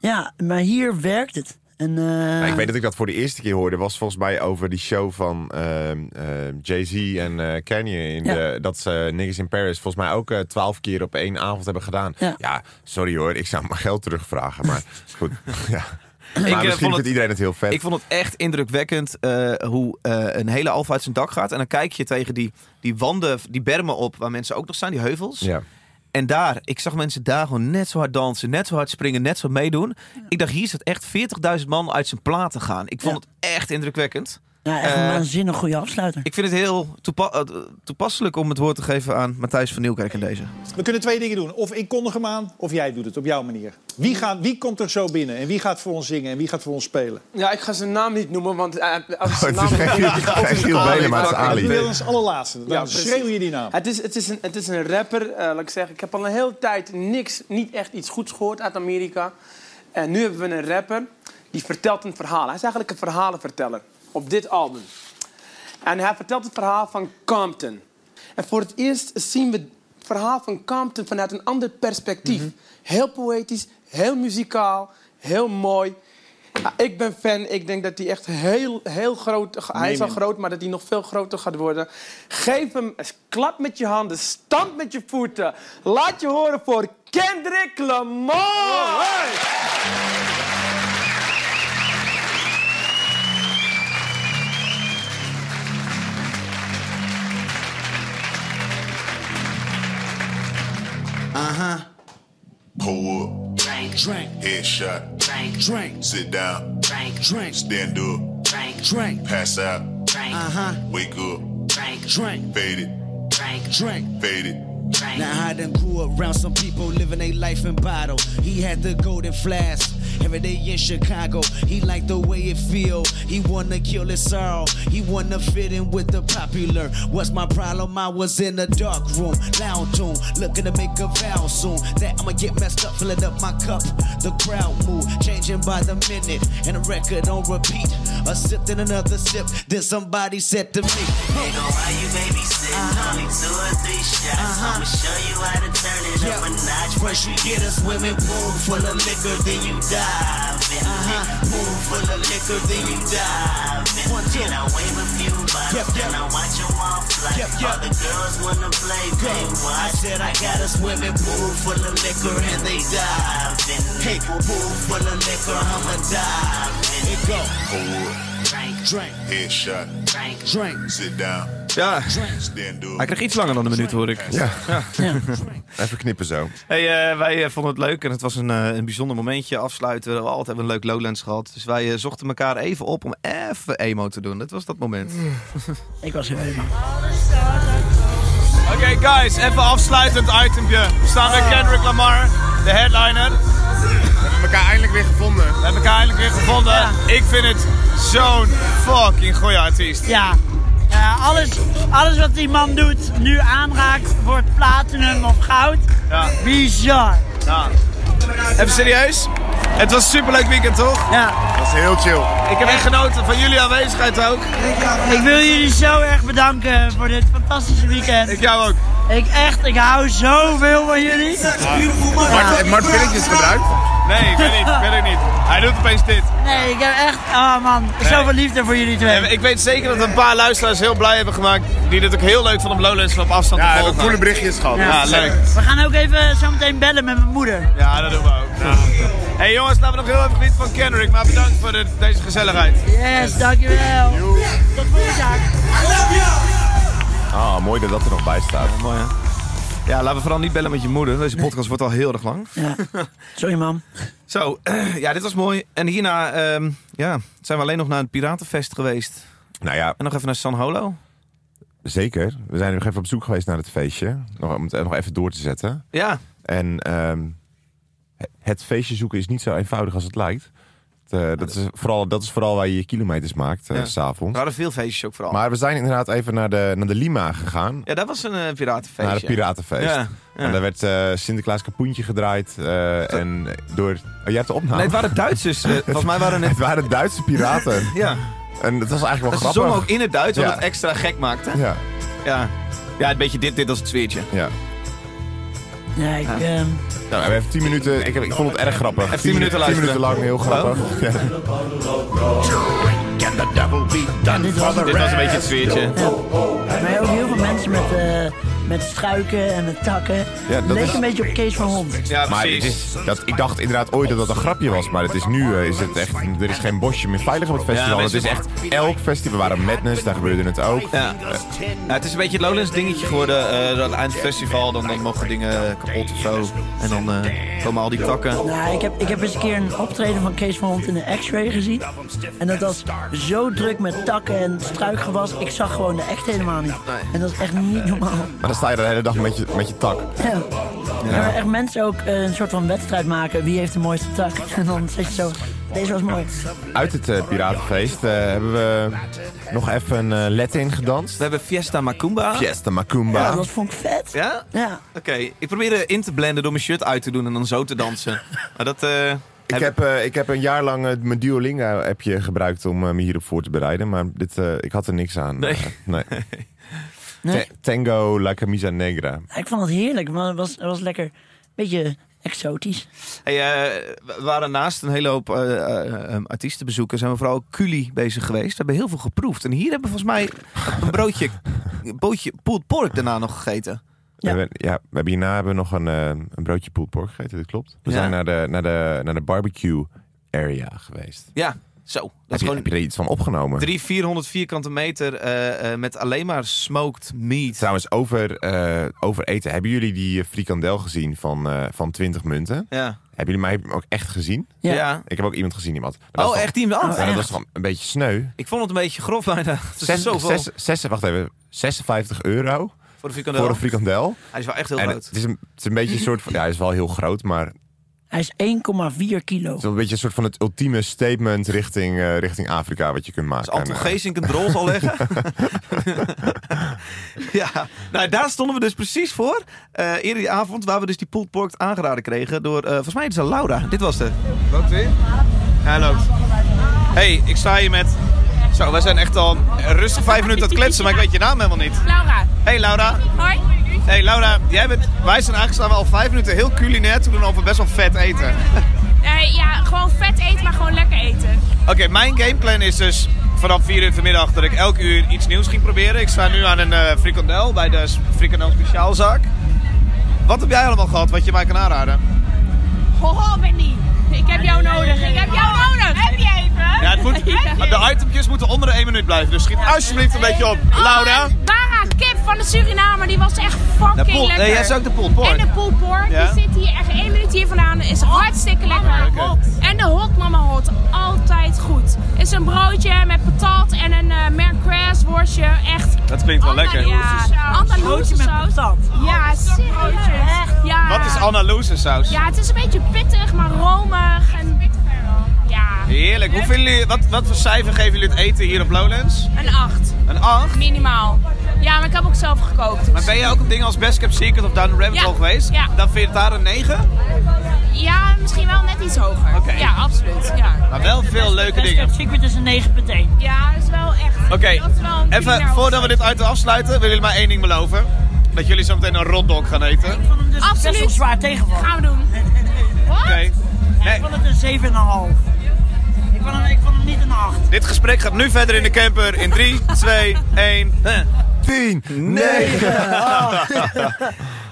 ja, maar hier werkt het. En, eh, Nou, ik weet dat ik dat voor de eerste keer hoorde. Was volgens mij over die show van ehm, ehm, Jay-Z en eh Kanye. In Ja. de, dat ze Niggas in Paris volgens mij ook twaalf keer op één avond hebben gedaan. Ja. sorry hoor. Ik zou mijn geld terugvragen. Maar <laughs> goed. ja. Maar eh, misschien vond het- vindt iedereen het heel vet. Ik vond het echt indrukwekkend eh, hoe eh, een hele Alfa uit zijn dak gaat. En dan kijk je tegen die, die wanden, die bermen op waar mensen ook nog staan, die heuvels. ja. En daar, ik zag mensen daar gewoon net zo hard dansen, net zo hard springen, net zo meedoen. Ik dacht, hier zit echt 40.000 man uit zijn platen gaan. Ik vond Ja. het echt indrukwekkend. Ja, echt een eh, waanzinnig goede afsluiter. Ik vind het heel toepa- eh, toepasselijk om het woord te geven aan Matthijs van Nieuwkerk in deze. We kunnen twee dingen doen. Of ik kondig hem aan, of jij doet het op jouw manier. Wie, gaat, wie komt er zo binnen? En wie gaat voor ons zingen? En wie gaat voor ons spelen? Ja, ik ga zijn naam niet noemen, want eh, als ik <laughs> zijn het is naam. Doe je als allerlaatste. Dan Ja, schreeuw je die naam. Het is, het, is een, het is een rapper, eh, laat ik zeggen. Ik heb al een hele tijd niks, niet echt iets goeds gehoord uit Amerika. En nu hebben we een rapper die vertelt een verhaal. Hij is eigenlijk een verhalenverteller op dit album. En hij vertelt het verhaal van Compton. En voor het eerst zien we het verhaal van Compton vanuit een ander perspectief. Heel poëtisch, heel muzikaal, heel mooi. Ja, ik ben fan. Ik denk dat hij echt heel, heel groot... Hij is al groot, maar dat hij nog veel groter gaat worden. Geef hem een klap met je handen. Stamp met je voeten. Laat je horen voor Kendrick Lamar. Pull up. Drink. Drink. Headshot. Drink. Drink. Sit down. Drink. Drink. Stand up. Drink. Drink. Pass out. Drink. Uh huh. Wake up. Drink. Drink. Fade it. Drink. Drink. Fade it. Now I done grew up around some people living their life in bottle. He had the golden flask. Every day in Chicago, he liked the way it feel. He wanna kill his sorrow. He wanna fit in with the popular. What's my problem? I was in a dark room, lounge room, looking to make a vow soon. That I'ma get messed up, filling up my cup. The crowd move, changing by the minute, and a record on repeat. A sip, then another sip. Then somebody said to me, Hey, go why you babysitting? Only uh-huh. two or three shots. Uh-huh. I'ma show you how to turn it up a notch. First you get a swimming pool full of liquor, then you dive Uh-huh. Full of liquor, then you dive in. One, two. Then I wave a few bottles, Yep, yep. then I watch them all fly. Yep, yep. All the girls wanna play, Go. they I said I got a swimming pool full of liquor and they dive in. Hey, pool full of liquor, I'ma dive in. It go. Drink. Drink. Headshot. Drink. Drink. Sit down. Ja, hij kreeg iets langer dan een minuut hoor ik. Ja. Even knippen zo. Hey, eh, wij eh, vonden het leuk en het was een, eh, een bijzonder momentje afsluiten. We hebben altijd hebben een leuk Lowlands gehad. Dus wij zochten elkaar even op om even emo te doen. Dat was dat moment. <laughs> Ik was heel helemaal. Oké, guys, even afsluitend itempje. We staan bij Kendrick Lamar, de headliner. We hebben elkaar eindelijk weer gevonden. We hebben elkaar eindelijk weer gevonden. Ik vind het zo'n fucking goeie artiest. Ja, Ja, alles, alles wat die man doet, nu aanraakt, wordt platinum of goud. Ja. Bizar. Ja. Even serieus. Het was een superleuk weekend, toch? Ja. Dat was heel chill. Ik heb echt genoten van jullie aanwezigheid ook. Ik wil jullie zo erg bedanken voor dit fantastische weekend. Ik jou ook. Ik echt, ik hou zoveel van jullie. Mart, heb Mart pilletjes gebruikt? Nee, ik weet niet. Ik weet ook niet. Hij doet opeens dit. Nee, ik heb echt, oh man, zoveel liefde voor jullie twee. Ik weet zeker dat een paar luisteraars heel blij hebben gemaakt. Die dit ook heel leuk vonden om Lowlands van op afstand Ja, te we volgen. hebben coole berichtjes gehad. Ja, leuk. We gaan ook even zo meteen bellen met mijn moeder. Ja, dat doen we ook. hey, jongens, laten we nog heel even genieten van Kendrick. Maar bedankt voor de- deze gezelligheid. Yes, dankjewel. Tot volgend jaar. Ah, mooi dat dat er nog bij staat. mooi hè? Ja, laten we vooral niet bellen met je moeder. Deze podcast wordt al heel erg lang. Ja. Sorry, mam. <laughs> Zo, <clears throat> ja, dit was mooi. En hierna ehm, ja, zijn we alleen nog naar het Piratenfest geweest. Nou ja, En nog even naar San Holo. zeker. We zijn nog even op zoek geweest naar het feestje. Nog, om het nog even door te zetten. Ja. En ehm, het- het feestje zoeken is niet zo eenvoudig als het lijkt. Het, eh, dat, is vooral, dat is vooral waar je je kilometers maakt, eh, Ja. s'avonds. Er waren veel feestjes ook vooral. Maar we zijn inderdaad even naar de, naar de Lima gegaan. Ja, dat was een eh, piratenfeestje. Naar het Piratenfeest. Ja, ja. En daar werd eh, Sinterklaas Kapoentje gedraaid. eh, en door... Oh, jij hebt de opname? Nee, het waren Duitsers. <laughs> volgens mij waren het... het waren Duitse piraten. <laughs> Ja. En dat was eigenlijk wel Dat ze grappig. zongen ook in het Duits, wat Ja. het extra gek maakte. Ja. Ja. Ja, een beetje dit, dit als het zweertje. Ja. Ja, ik... ehm, Nou, we hebben even 10 minuten. Ik, heb, ik vond het erg grappig. Even 10 minuten 10 minuten luisteren. lang heel grappig. Ja. ja, dit was Dit was een beetje het zweertje. Maar ook heel veel mensen met, eh, met struiken en met takken. Ja, dat Leek is- een beetje op Kees van Hond. Ja, Maar het is, dat, ik dacht inderdaad ooit dat dat een grapje was. Maar het is nu eh, is het echt, er is geen bosje meer veilig op het festival. Ja, het is echt elk festival. We waren Madness, daar gebeurde het ook. Ja. Ja, het is een beetje het Lowlands dingetje geworden. eh aan het eind van het festival, dan, dan mogen dingen kapot of zo. En dan eh, komen al die takken. Nou, ik heb, ik heb eens een keer een optreden van Kees van Hond in de X-ray gezien. En dat was zo druk met takken en struikgewas. Ik zag gewoon de echt helemaal niet. En dat is echt niet normaal. Maar sta je de hele dag met je, met je tak. Ja. Maar echt mensen ook eh, een soort van wedstrijd maken. Wie heeft de mooiste tak? <laughs> En dan zit je zo... Deze was mooi. Uit het eh, Piratenfeest eh, hebben we nog even een uh, Latin gedanst. We hebben Fiesta Macumba. Fiesta Macumba. Ja, dat vond ik vet. Ja? Ja. Oké, ik probeerde in te blenden door mijn shirt uit te doen en dan zo te dansen. <laughs> Maar dat... eh, Ik heb, eh, ik heb een jaar lang mijn Duolingo-appje gebruikt om me hierop voor te bereiden. Maar dit, eh, ik had er niks aan. Nee. Nee. <laughs> Nee. Tango La Camisa Negra. Ja, Ik vond het heerlijk, maar het was, het was lekker. Beetje exotisch. Hey, eh, we waren naast een hele hoop eh, eh, eh, artiestenbezoeken. Zijn we vooral culi bezig geweest. We hebben heel veel geproefd. En hier hebben we volgens mij een broodje, een broodje pulled pork daarna nog gegeten. We hebben, ja, we hebben hierna hebben we nog een, eh, een broodje pulled pork gegeten, dat klopt. We Ja. zijn naar de, naar, de, naar de barbecue area geweest. Ja, zo. Dat Heb is je, gewoon heb je er iets van opgenomen? 300, 400 vierkante meter eh, eh, met alleen maar smoked meat. Trouwens, over, eh, over eten. Hebben jullie die frikandel gezien van, eh, van 20 munten? Ja. Hebben jullie mij ook echt gezien? Ja. Ja. Ik heb ook iemand gezien, iemand. Oh, echt iemand? Ja, Oh, dat was toch een beetje sneu. Ik vond het een beetje grof bijna. <laughs> Het is Zes, zoveel. zes, zes, wacht even, 56 Voor euro de frikandel? voor een frikandel. Hij is wel echt heel en groot. Het is, een, het is een beetje een soort van, ja, hij is wel heel groot, maar Hij is 1,4 kilo. is wel een beetje een soort van het ultieme statement richting, eh, richting Afrika wat je kunt maken. Als Anton eh, Geesink een drol zal leggen. <laughs> ja, nou daar stonden we dus precies voor. Eh eerder die avond, waar we dus die pulled pork aangeraden kregen door, eh, volgens mij is het Laura. Dit was de. Loopt weer? Hij loopt. hey, ik sta hier met... Zo, wij zijn echt al rustig vijf minuten aan het kletsen, maar ik weet je naam helemaal niet. Laura. Hey Laura. Hoi. Hey Laura, jij bent, wij zijn we al vijf minuten heel culinair te doen over best wel vet eten. <laughs> Eh, ja, gewoon vet eten, maar gewoon lekker eten. Oké, mijn gameplan is dus vanaf 4 uur vanmiddag dat ik elk uur iets nieuws ging proberen. Ik sta nu aan een eh, frikandel bij de frikandel speciaalzaak. Wat heb jij allemaal gehad wat je mij kan aanraden? Hoho, Benny. Ik heb jou nodig. Ik heb jou nodig. Heb je even? Ja, het moet, <laughs> de itempjes moeten onder de 1 minuut blijven, dus schiet alsjeblieft een beetje op. Laura? Bara kip van de Surinamer, die was echt fucking De pool- lekker. nee, jij zei ook de pulled pork. En de pulled pork, Ja? die zit hier echt één minuut hier vandaan. Is hartstikke lekker. En de hot mama hot, altijd goed. Is een broodje met patat en een uh, worstje. Echt. Dat klinkt wel lekker. Ja, Andaluze Broodje met saus. patat. Ja, serieus. Ja. Wat is Andaluze saus? Ja, het is een beetje pittig, maar romig. En... Ja. Heerlijk. Hoe vinden jullie, wat, wat voor cijfer geven jullie het eten hier op Lowlands? Een 8. Een 8? Minimaal. Ja, maar ik heb ook zelf gekookt. dus- Maar ben je ook op dingen als Best Kept Secret of Down the Rabbit Ja. Hole geweest? Ja. Dan vind je het daar een 9? Ja, misschien wel net iets hoger. Oké. Ja, absoluut. Ja. Maar wel veel leuke Best dingen. Kept Secret is een 9,1. Ja, dat is wel echt. Oké, even voordat we dit item afsluiten, willen jullie maar één ding beloven. Dat jullie zo meteen een rotdog gaan eten. Oké. Dus Absoluut. best wel zwaar tegenvallen. Gaan we doen. <laughs> Wat? Nee, ik vond het een 7,5. Ik vond hem, ik vond hem niet een 8. Dit gesprek gaat nu verder in de camper in 3, 2, 1. 10, 9. <laughs>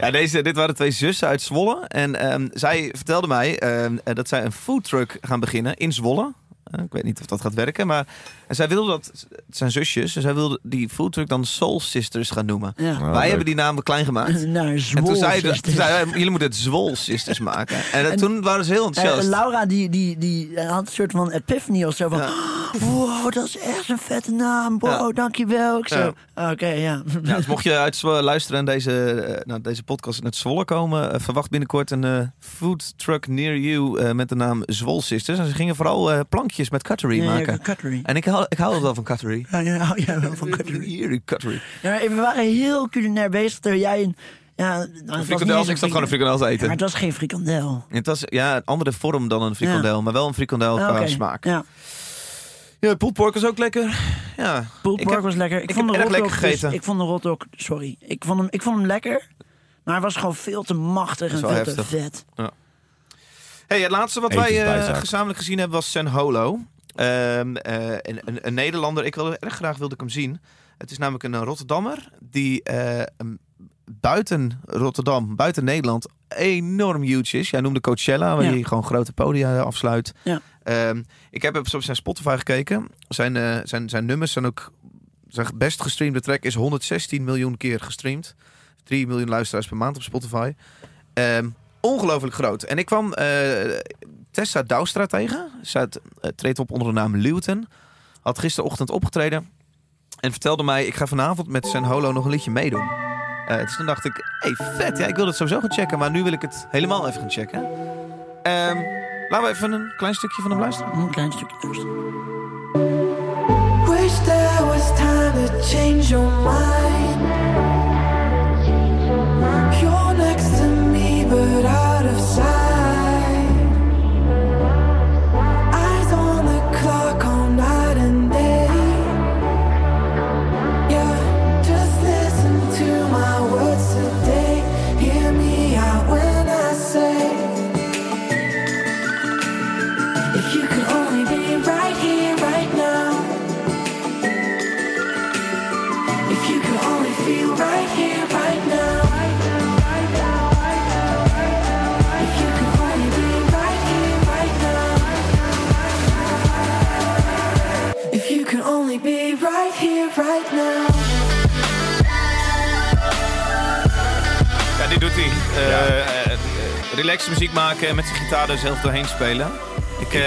ja, deze, dit waren twee zussen uit Zwolle. En ehm, zij vertelde mij ehm, eh, dat zij een foodtruck gaan beginnen in Zwolle. Eh, ik weet niet of dat gaat werken, maar en zij wilde dat, het zijn zusjes, en zij wilde die foodtruck dan Soul Sisters gaan noemen. Ja. Wij leuk. hebben die naam klein gemaakt. <laughs> Nou, en toen zei, Sisters. toen zei hij, jullie moeten het Zwol Sisters maken. <laughs> En, eh, En- toen waren ze heel Eh, enthousiast. Laura die, die, die had een soort van epiphany of zo van... <gasps> Wow, dat is echt een vette naam. Wow, Ja. dankjewel. Ik zo, oké, ja. Ja, dus mocht je uit Zwolle luisteren en deze, eh, naar deze podcast uit Zwolle komen, eh, verwacht binnenkort een eh, food truck near you eh, met de naam Zwol Sisters. En ze gingen vooral eh, plankjes met cutlery Ja, maken. cutlery. En ik hou, ik hou wel van cutlery. Ja, ja, hou jij wel van cutlery. Hier, cutlery. Ja, maar we waren heel culinair bezig terwijl jij een... Ja, niet frikandel, ik zat gewoon een frikandel te eten. Ja, maar het was geen frikandel. Het was ja, een andere vorm dan een frikandel, maar wel een frikandel qua smaak. Ja. Ja, pulled pork was ook lekker. Ja. Pulled Ik pork heb- was lekker. Ik, ik vond heb de rotdog lekker gegeten. Dus, ik vond de rotdog, sorry. Ik vond, hem, ik vond hem lekker. Maar hij was gewoon veel te machtig en veel te vet. Ja. Hey, het laatste wat wij eh, gezamenlijk gezien hebben was Sen Holo. Ehm, eh, een, een, een Nederlander. Ik wilde erg graag wilde ik hem zien. Het is namelijk een Rotterdammer die eh, buiten Rotterdam, buiten Nederland, enorm huge is. Jij noemde Coachella, waar Ja. hij gewoon grote podia afsluit. Ja. Ehm, ik heb op zijn Spotify gekeken. Zijn, eh, zijn, zijn nummers zijn ook... Zijn best gestreamde track is 116 miljoen keer gestreamd. 3 miljoen luisteraars per maand op Spotify. Ehm, ongelooflijk groot. En ik kwam eh, Tessa Douwstra tegen. Zij eh, treedt op onder de naam Luton. Had gisterochtend opgetreden. En vertelde mij, ik ga vanavond met zijn holo nog een liedje meedoen. Eh, dus toen dacht ik, hey, vet. Ja, ik wilde het sowieso gaan checken. Maar nu wil ik het helemaal even gaan checken. Ehm, laten we even een klein stukje van hem luisteren. Een klein stukje luisteren. Wish there was time to change your mind. You're next to me, but out of sight. Eh, eh, relax muziek maken en met zijn gitaar er zelf doorheen spelen. Ik eh,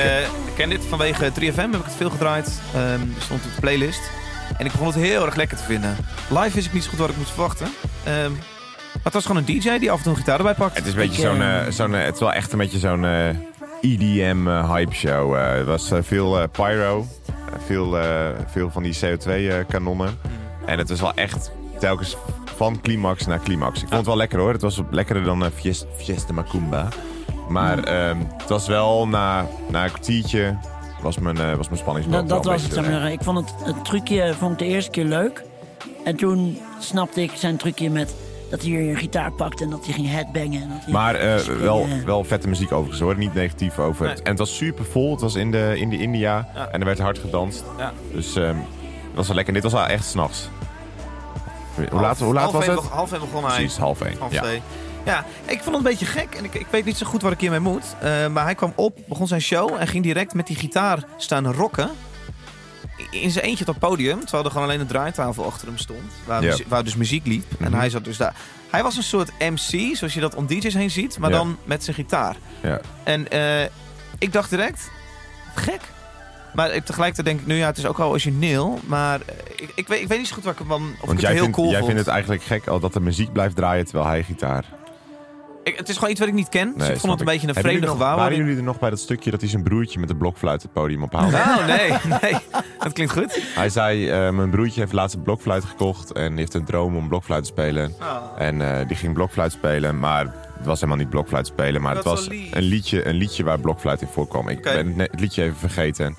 ken dit vanwege 3FM, heb ik het veel gedraaid. Ehm stond op de playlist. En ik begon het heel erg lekker te vinden. Live wist ik niet zo goed wat ik moest verwachten. Ehm, maar het was gewoon een DJ die af en toe een gitaar erbij pakt. Het is een beetje zo'n, eh, eh, zo'n, het is wel echt een beetje zo'n eh, EDM eh, hype show. Het was veel pyro, veel, veel van die CO2 kanonnen. En het was wel echt telkens van climax naar climax. Ik vond het wel lekker hoor. Het was lekkerder dan eh, Fies- Fiesta Macumba. Maar ehm, het was wel na, na een kwartiertje was mijn, eh, was mijn spanningsboog Dat, wel was het, zeg. Ik vond het, het trucje vond ik de eerste keer leuk. En toen snapte ik zijn trucje met dat hij weer een gitaar pakt en dat hij ging headbangen. En dat hij Maar eh, springen. wel, wel vette muziek overigens hoor. Niet negatief over het. En het was super vol. Het was in de, in de India. En er werd hard gedanst. Ja. Dus ehm, dat was wel lekker. En dit was al echt s'nachts. Hoe laat, hoe laat half was het? Half één begon hij. Precies, half één. Half ja. twee. Ja, ik vond het een beetje gek. En ik, ik weet niet zo goed wat ik hiermee moet. Eh, maar hij kwam op, begon zijn show en ging direct met die gitaar staan rocken. In zijn eentje op het podium, terwijl er gewoon alleen een draaitafel achter hem stond. Waar, waar dus muziek liep. En Mhm. hij zat dus daar. Hij was een soort MC, zoals je dat om DJ's heen ziet, maar Ja. dan met zijn gitaar. Ja. En eh, ik dacht direct, gek. Maar ik, tegelijkertijd denk ik, nu ja, het is ook al origineel. Maar eh, ik, ik, weet, ik weet niet zo goed wat ik ervan... Of ik Want het jij, heel vindt, cool jij vond. vindt het eigenlijk gek al dat de muziek blijft draaien terwijl hij gitaar. Ik, het is gewoon iets wat ik niet ken. dus Nee, ik vond het een beetje een vreemde nog- Waren jullie er nog bij dat stukje dat hij zijn broertje met de blokfluit het podium ophaalde? Oh, nee, <laughs> nee. Dat klinkt goed. Hij zei, eh, mijn broertje heeft laatst een blokfluit gekocht en die heeft een droom om blokfluit te spelen. Oh. En eh, die ging blokfluit spelen, maar het was helemaal niet blokfluit spelen, maar het Dat was wel een liedje, een liedje waar blokfluit in voorkwam. Ik ben het het liedje even vergeten.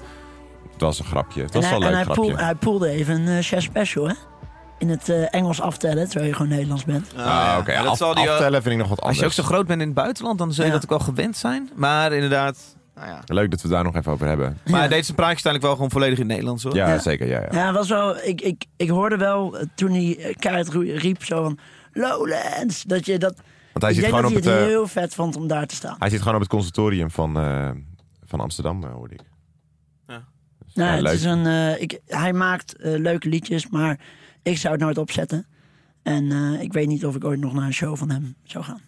Was een grapje. Het was wel hij, een en leuk hij, grapje. poel- hij poelde even een uh, chef special, hè? In het eh, Engels aftellen, terwijl je gewoon Nederlands bent. Ah, oké. Ja, dat Af- zal die, eh, aftellen vind ik nog wat Als je ook anders. zo groot bent in het buitenland, dan zul je Ja. dat ook al gewend zijn. Maar inderdaad... Nou ja. Leuk dat we daar nog even over hebben. Maar zijn praatje uiteindelijk wel gewoon volledig in het Nederlands, hoor. Ja, zeker. Ja, ja. Ja, was wel, ik, ik, ik hoorde wel eh, toen hij keihard riep zo van Lowlands. Dat je dat. Want hij ik zit denk gewoon dat op hij het, het heel vet vond om daar te staan. Hij zit gewoon op het conservatorium van, eh, van Amsterdam, hoorde ik. Nou, ja, het leuk. is een, eh, ik, hij maakt eh, leuke liedjes, maar ik zou het nooit opzetten. En eh, ik weet niet of ik ooit nog naar een show van hem zou gaan.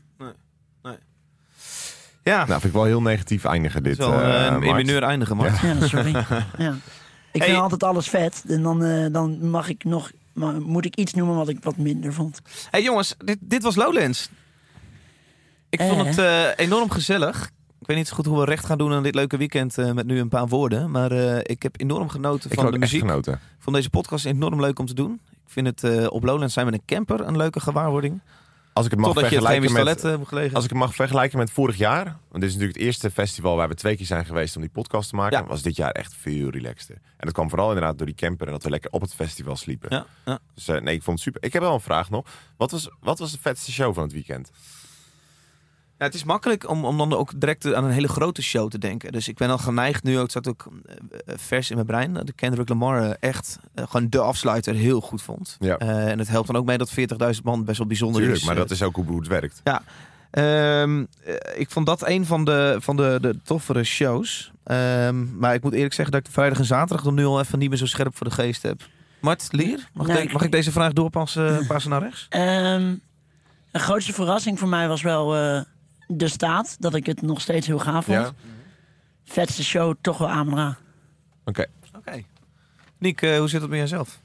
Ja. Nou, vind ik wel heel negatief eindigen dit. Wel, Mart. mineur eindigen, Mart. Ja, sorry. <laughs> ja. Ik Hey. vind altijd alles vet. En dan, eh, dan mag ik nog, maar moet ik iets noemen wat ik wat minder vond. hey, jongens, dit, dit was Lowlands. Ik vond het eh, enorm gezellig. Ik weet niet zo goed hoe we recht gaan doen aan dit leuke weekend eh, met nu een paar woorden. Maar eh, ik heb enorm genoten Ik van de muziek. genoten. Ik vond deze podcast enorm leuk om te doen. Ik vind het eh, op Lowlands zijn met een camper een leuke gewaarwording. Als ik het mag Totdat je het vergelijken met, gelegen. als ik het mag vergelijken met vorig jaar, want dit is natuurlijk het eerste festival waar we twee keer zijn geweest om die podcast te maken, was dit jaar echt veel relaxter. En dat kwam vooral inderdaad door die camper en dat we lekker op het festival sliepen. Ja, ja. Dus nee, ik vond het super. Ik heb wel een vraag nog. Wat was, wat was de vetste show van het weekend? Ja, het is makkelijk om, om dan ook direct aan een hele grote show te denken. Dus ik ben al geneigd nu ook, het staat ook eh, eh, vers in mijn brein, dat de Kendrick Lamar eh, echt gewoon de afsluiter heel goed vond. Ja. Eh, en het helpt dan ook mee dat 40.000 man best wel bijzonder Tuurlijk, is. maar dat is ook hoe het werkt. Ja. Ehm, eh, ik vond dat een van de, van de, de toffere shows. Ehm, maar ik moet eerlijk zeggen dat ik de vrijdag en zaterdag dan nu al even niet meer zo scherp voor de geest heb. Mart, Lier, mag, Nee, de- ik- mag ik deze vraag doorpassen <laughs> passen naar rechts? Ehm de grootste verrassing voor mij was wel eh, de staat. Dat ik het nog steeds heel gaaf vond. Ja. Vetste show toch wel Amra. Oké. Oké. Niek, eh, hoe zit het met jezelf?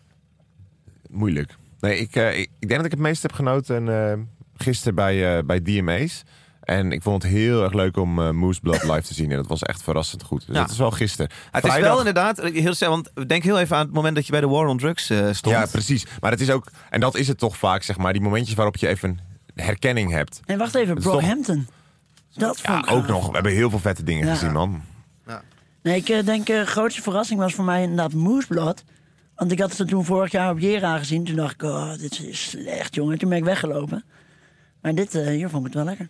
Moeilijk. Nee, ik, eh, ik, ik denk dat ik het meest heb genoten eh, gisteren bij, eh, bij DMA's. En ik vond het heel erg leuk om eh Moose Blood live te zien. En dat was echt verrassend goed. Dus Ja. dat is wel gisteren. Het is wel inderdaad, heel snel, want denk heel even aan het moment dat je bij de War on Drugs eh, stond. Ja, precies. Maar het is ook, en dat is het toch vaak, zeg maar, die momentjes waarop je even herkenning hebt. En wacht even, Brockhampton. Dat Ja, vond ik ook gaaf. nog. We hebben heel veel vette dingen Ja. gezien, man. Nee, ik eh, denk de grootste verrassing was voor mij inderdaad Moosblad. Want ik had het toen vorig jaar op Jera gezien. Toen dacht ik, oh, dit is slecht, jongen. Toen ben ik weggelopen. Maar dit, eh, hier vond ik het wel lekker.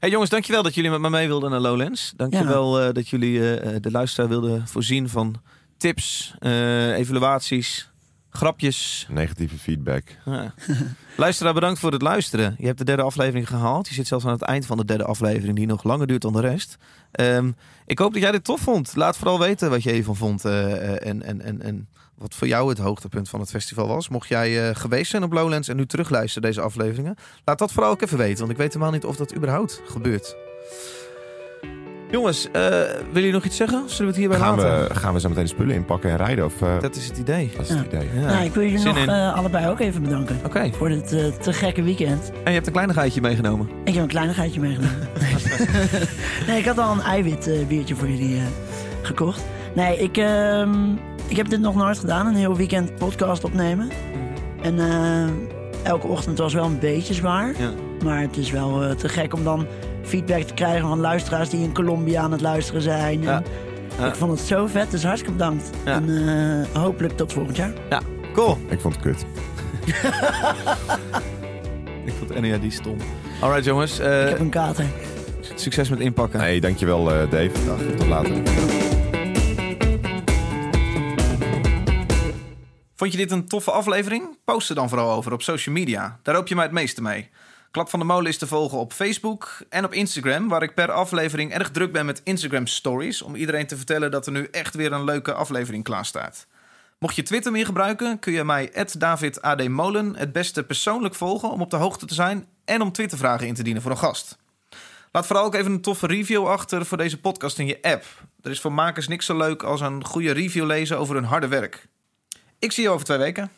Hey jongens, dankjewel dat jullie met me mee wilden naar Lowlands. Dankjewel eh dat jullie eh, de luisteraar wilden voorzien van tips, eh, evaluaties, grapjes. Negatieve feedback. Ja. <laughs> Luisteraar, bedankt voor het luisteren. Je hebt de derde aflevering gehaald. Je zit zelfs aan het eind van de derde aflevering, die nog langer duurt dan de rest. Ehm, ik hoop dat jij dit tof vond. Laat vooral weten wat je hiervan vond eh, eh, en, en, en, en wat voor jou het hoogtepunt van het festival was. Mocht jij eh, geweest zijn op Lowlands en nu terugluisteren deze afleveringen, laat dat vooral ook even weten, want ik weet helemaal niet of dat überhaupt gebeurt. Jongens, eh willen jullie nog iets zeggen? Zullen we het hierbij Gaan laten? we, gaan we zo meteen de spullen inpakken en rijden? Of, eh, Dat is het idee. Dat is het idee. Ja. Nou, ik wil jullie Zin nog eh, allebei ook even bedanken. Oké. Voor dit eh, te gekke weekend. En je hebt een kleinigheidje meegenomen. Ik heb een kleinigheidje meegenomen. <laughs> nee, ik had al een eiwit biertje voor jullie eh, gekocht. Nee, ik, ehm, ik heb dit nog nooit gedaan. Een heel weekend podcast opnemen. En eh, elke ochtend was wel een beetje zwaar. Ja. Maar het is wel eh, te gek om dan feedback te krijgen van luisteraars die in Colombia aan het luisteren zijn. En Ja. Ja. Ik vond het zo vet, dus hartstikke bedankt. Ja. En eh, hopelijk tot volgend jaar. Ja, cool. Ik vond het kut. <laughs> Ik vond NERD stom. Alright jongens. eh, Ik heb een kater. Succes met inpakken. Hey, dankjewel eh Dave. Tot later. Vond je dit een toffe aflevering? Post er dan vooral over op social media. Daar hoop je mij het meeste mee. Klap van de Molen is te volgen op Facebook en op Instagram, waar ik per aflevering erg druk ben met Instagram Stories, om iedereen te vertellen dat er nu echt weer een leuke aflevering klaar staat. Mocht je Twitter meer gebruiken, kun je mij @davidadmolen het beste persoonlijk volgen om op de hoogte te zijn en om Twittervragen in te dienen voor een gast. Laat vooral ook even een toffe review achter voor deze podcast in je app. Er is voor makers niks zo leuk als een goede review lezen over hun harde werk. Ik zie je over twee weken.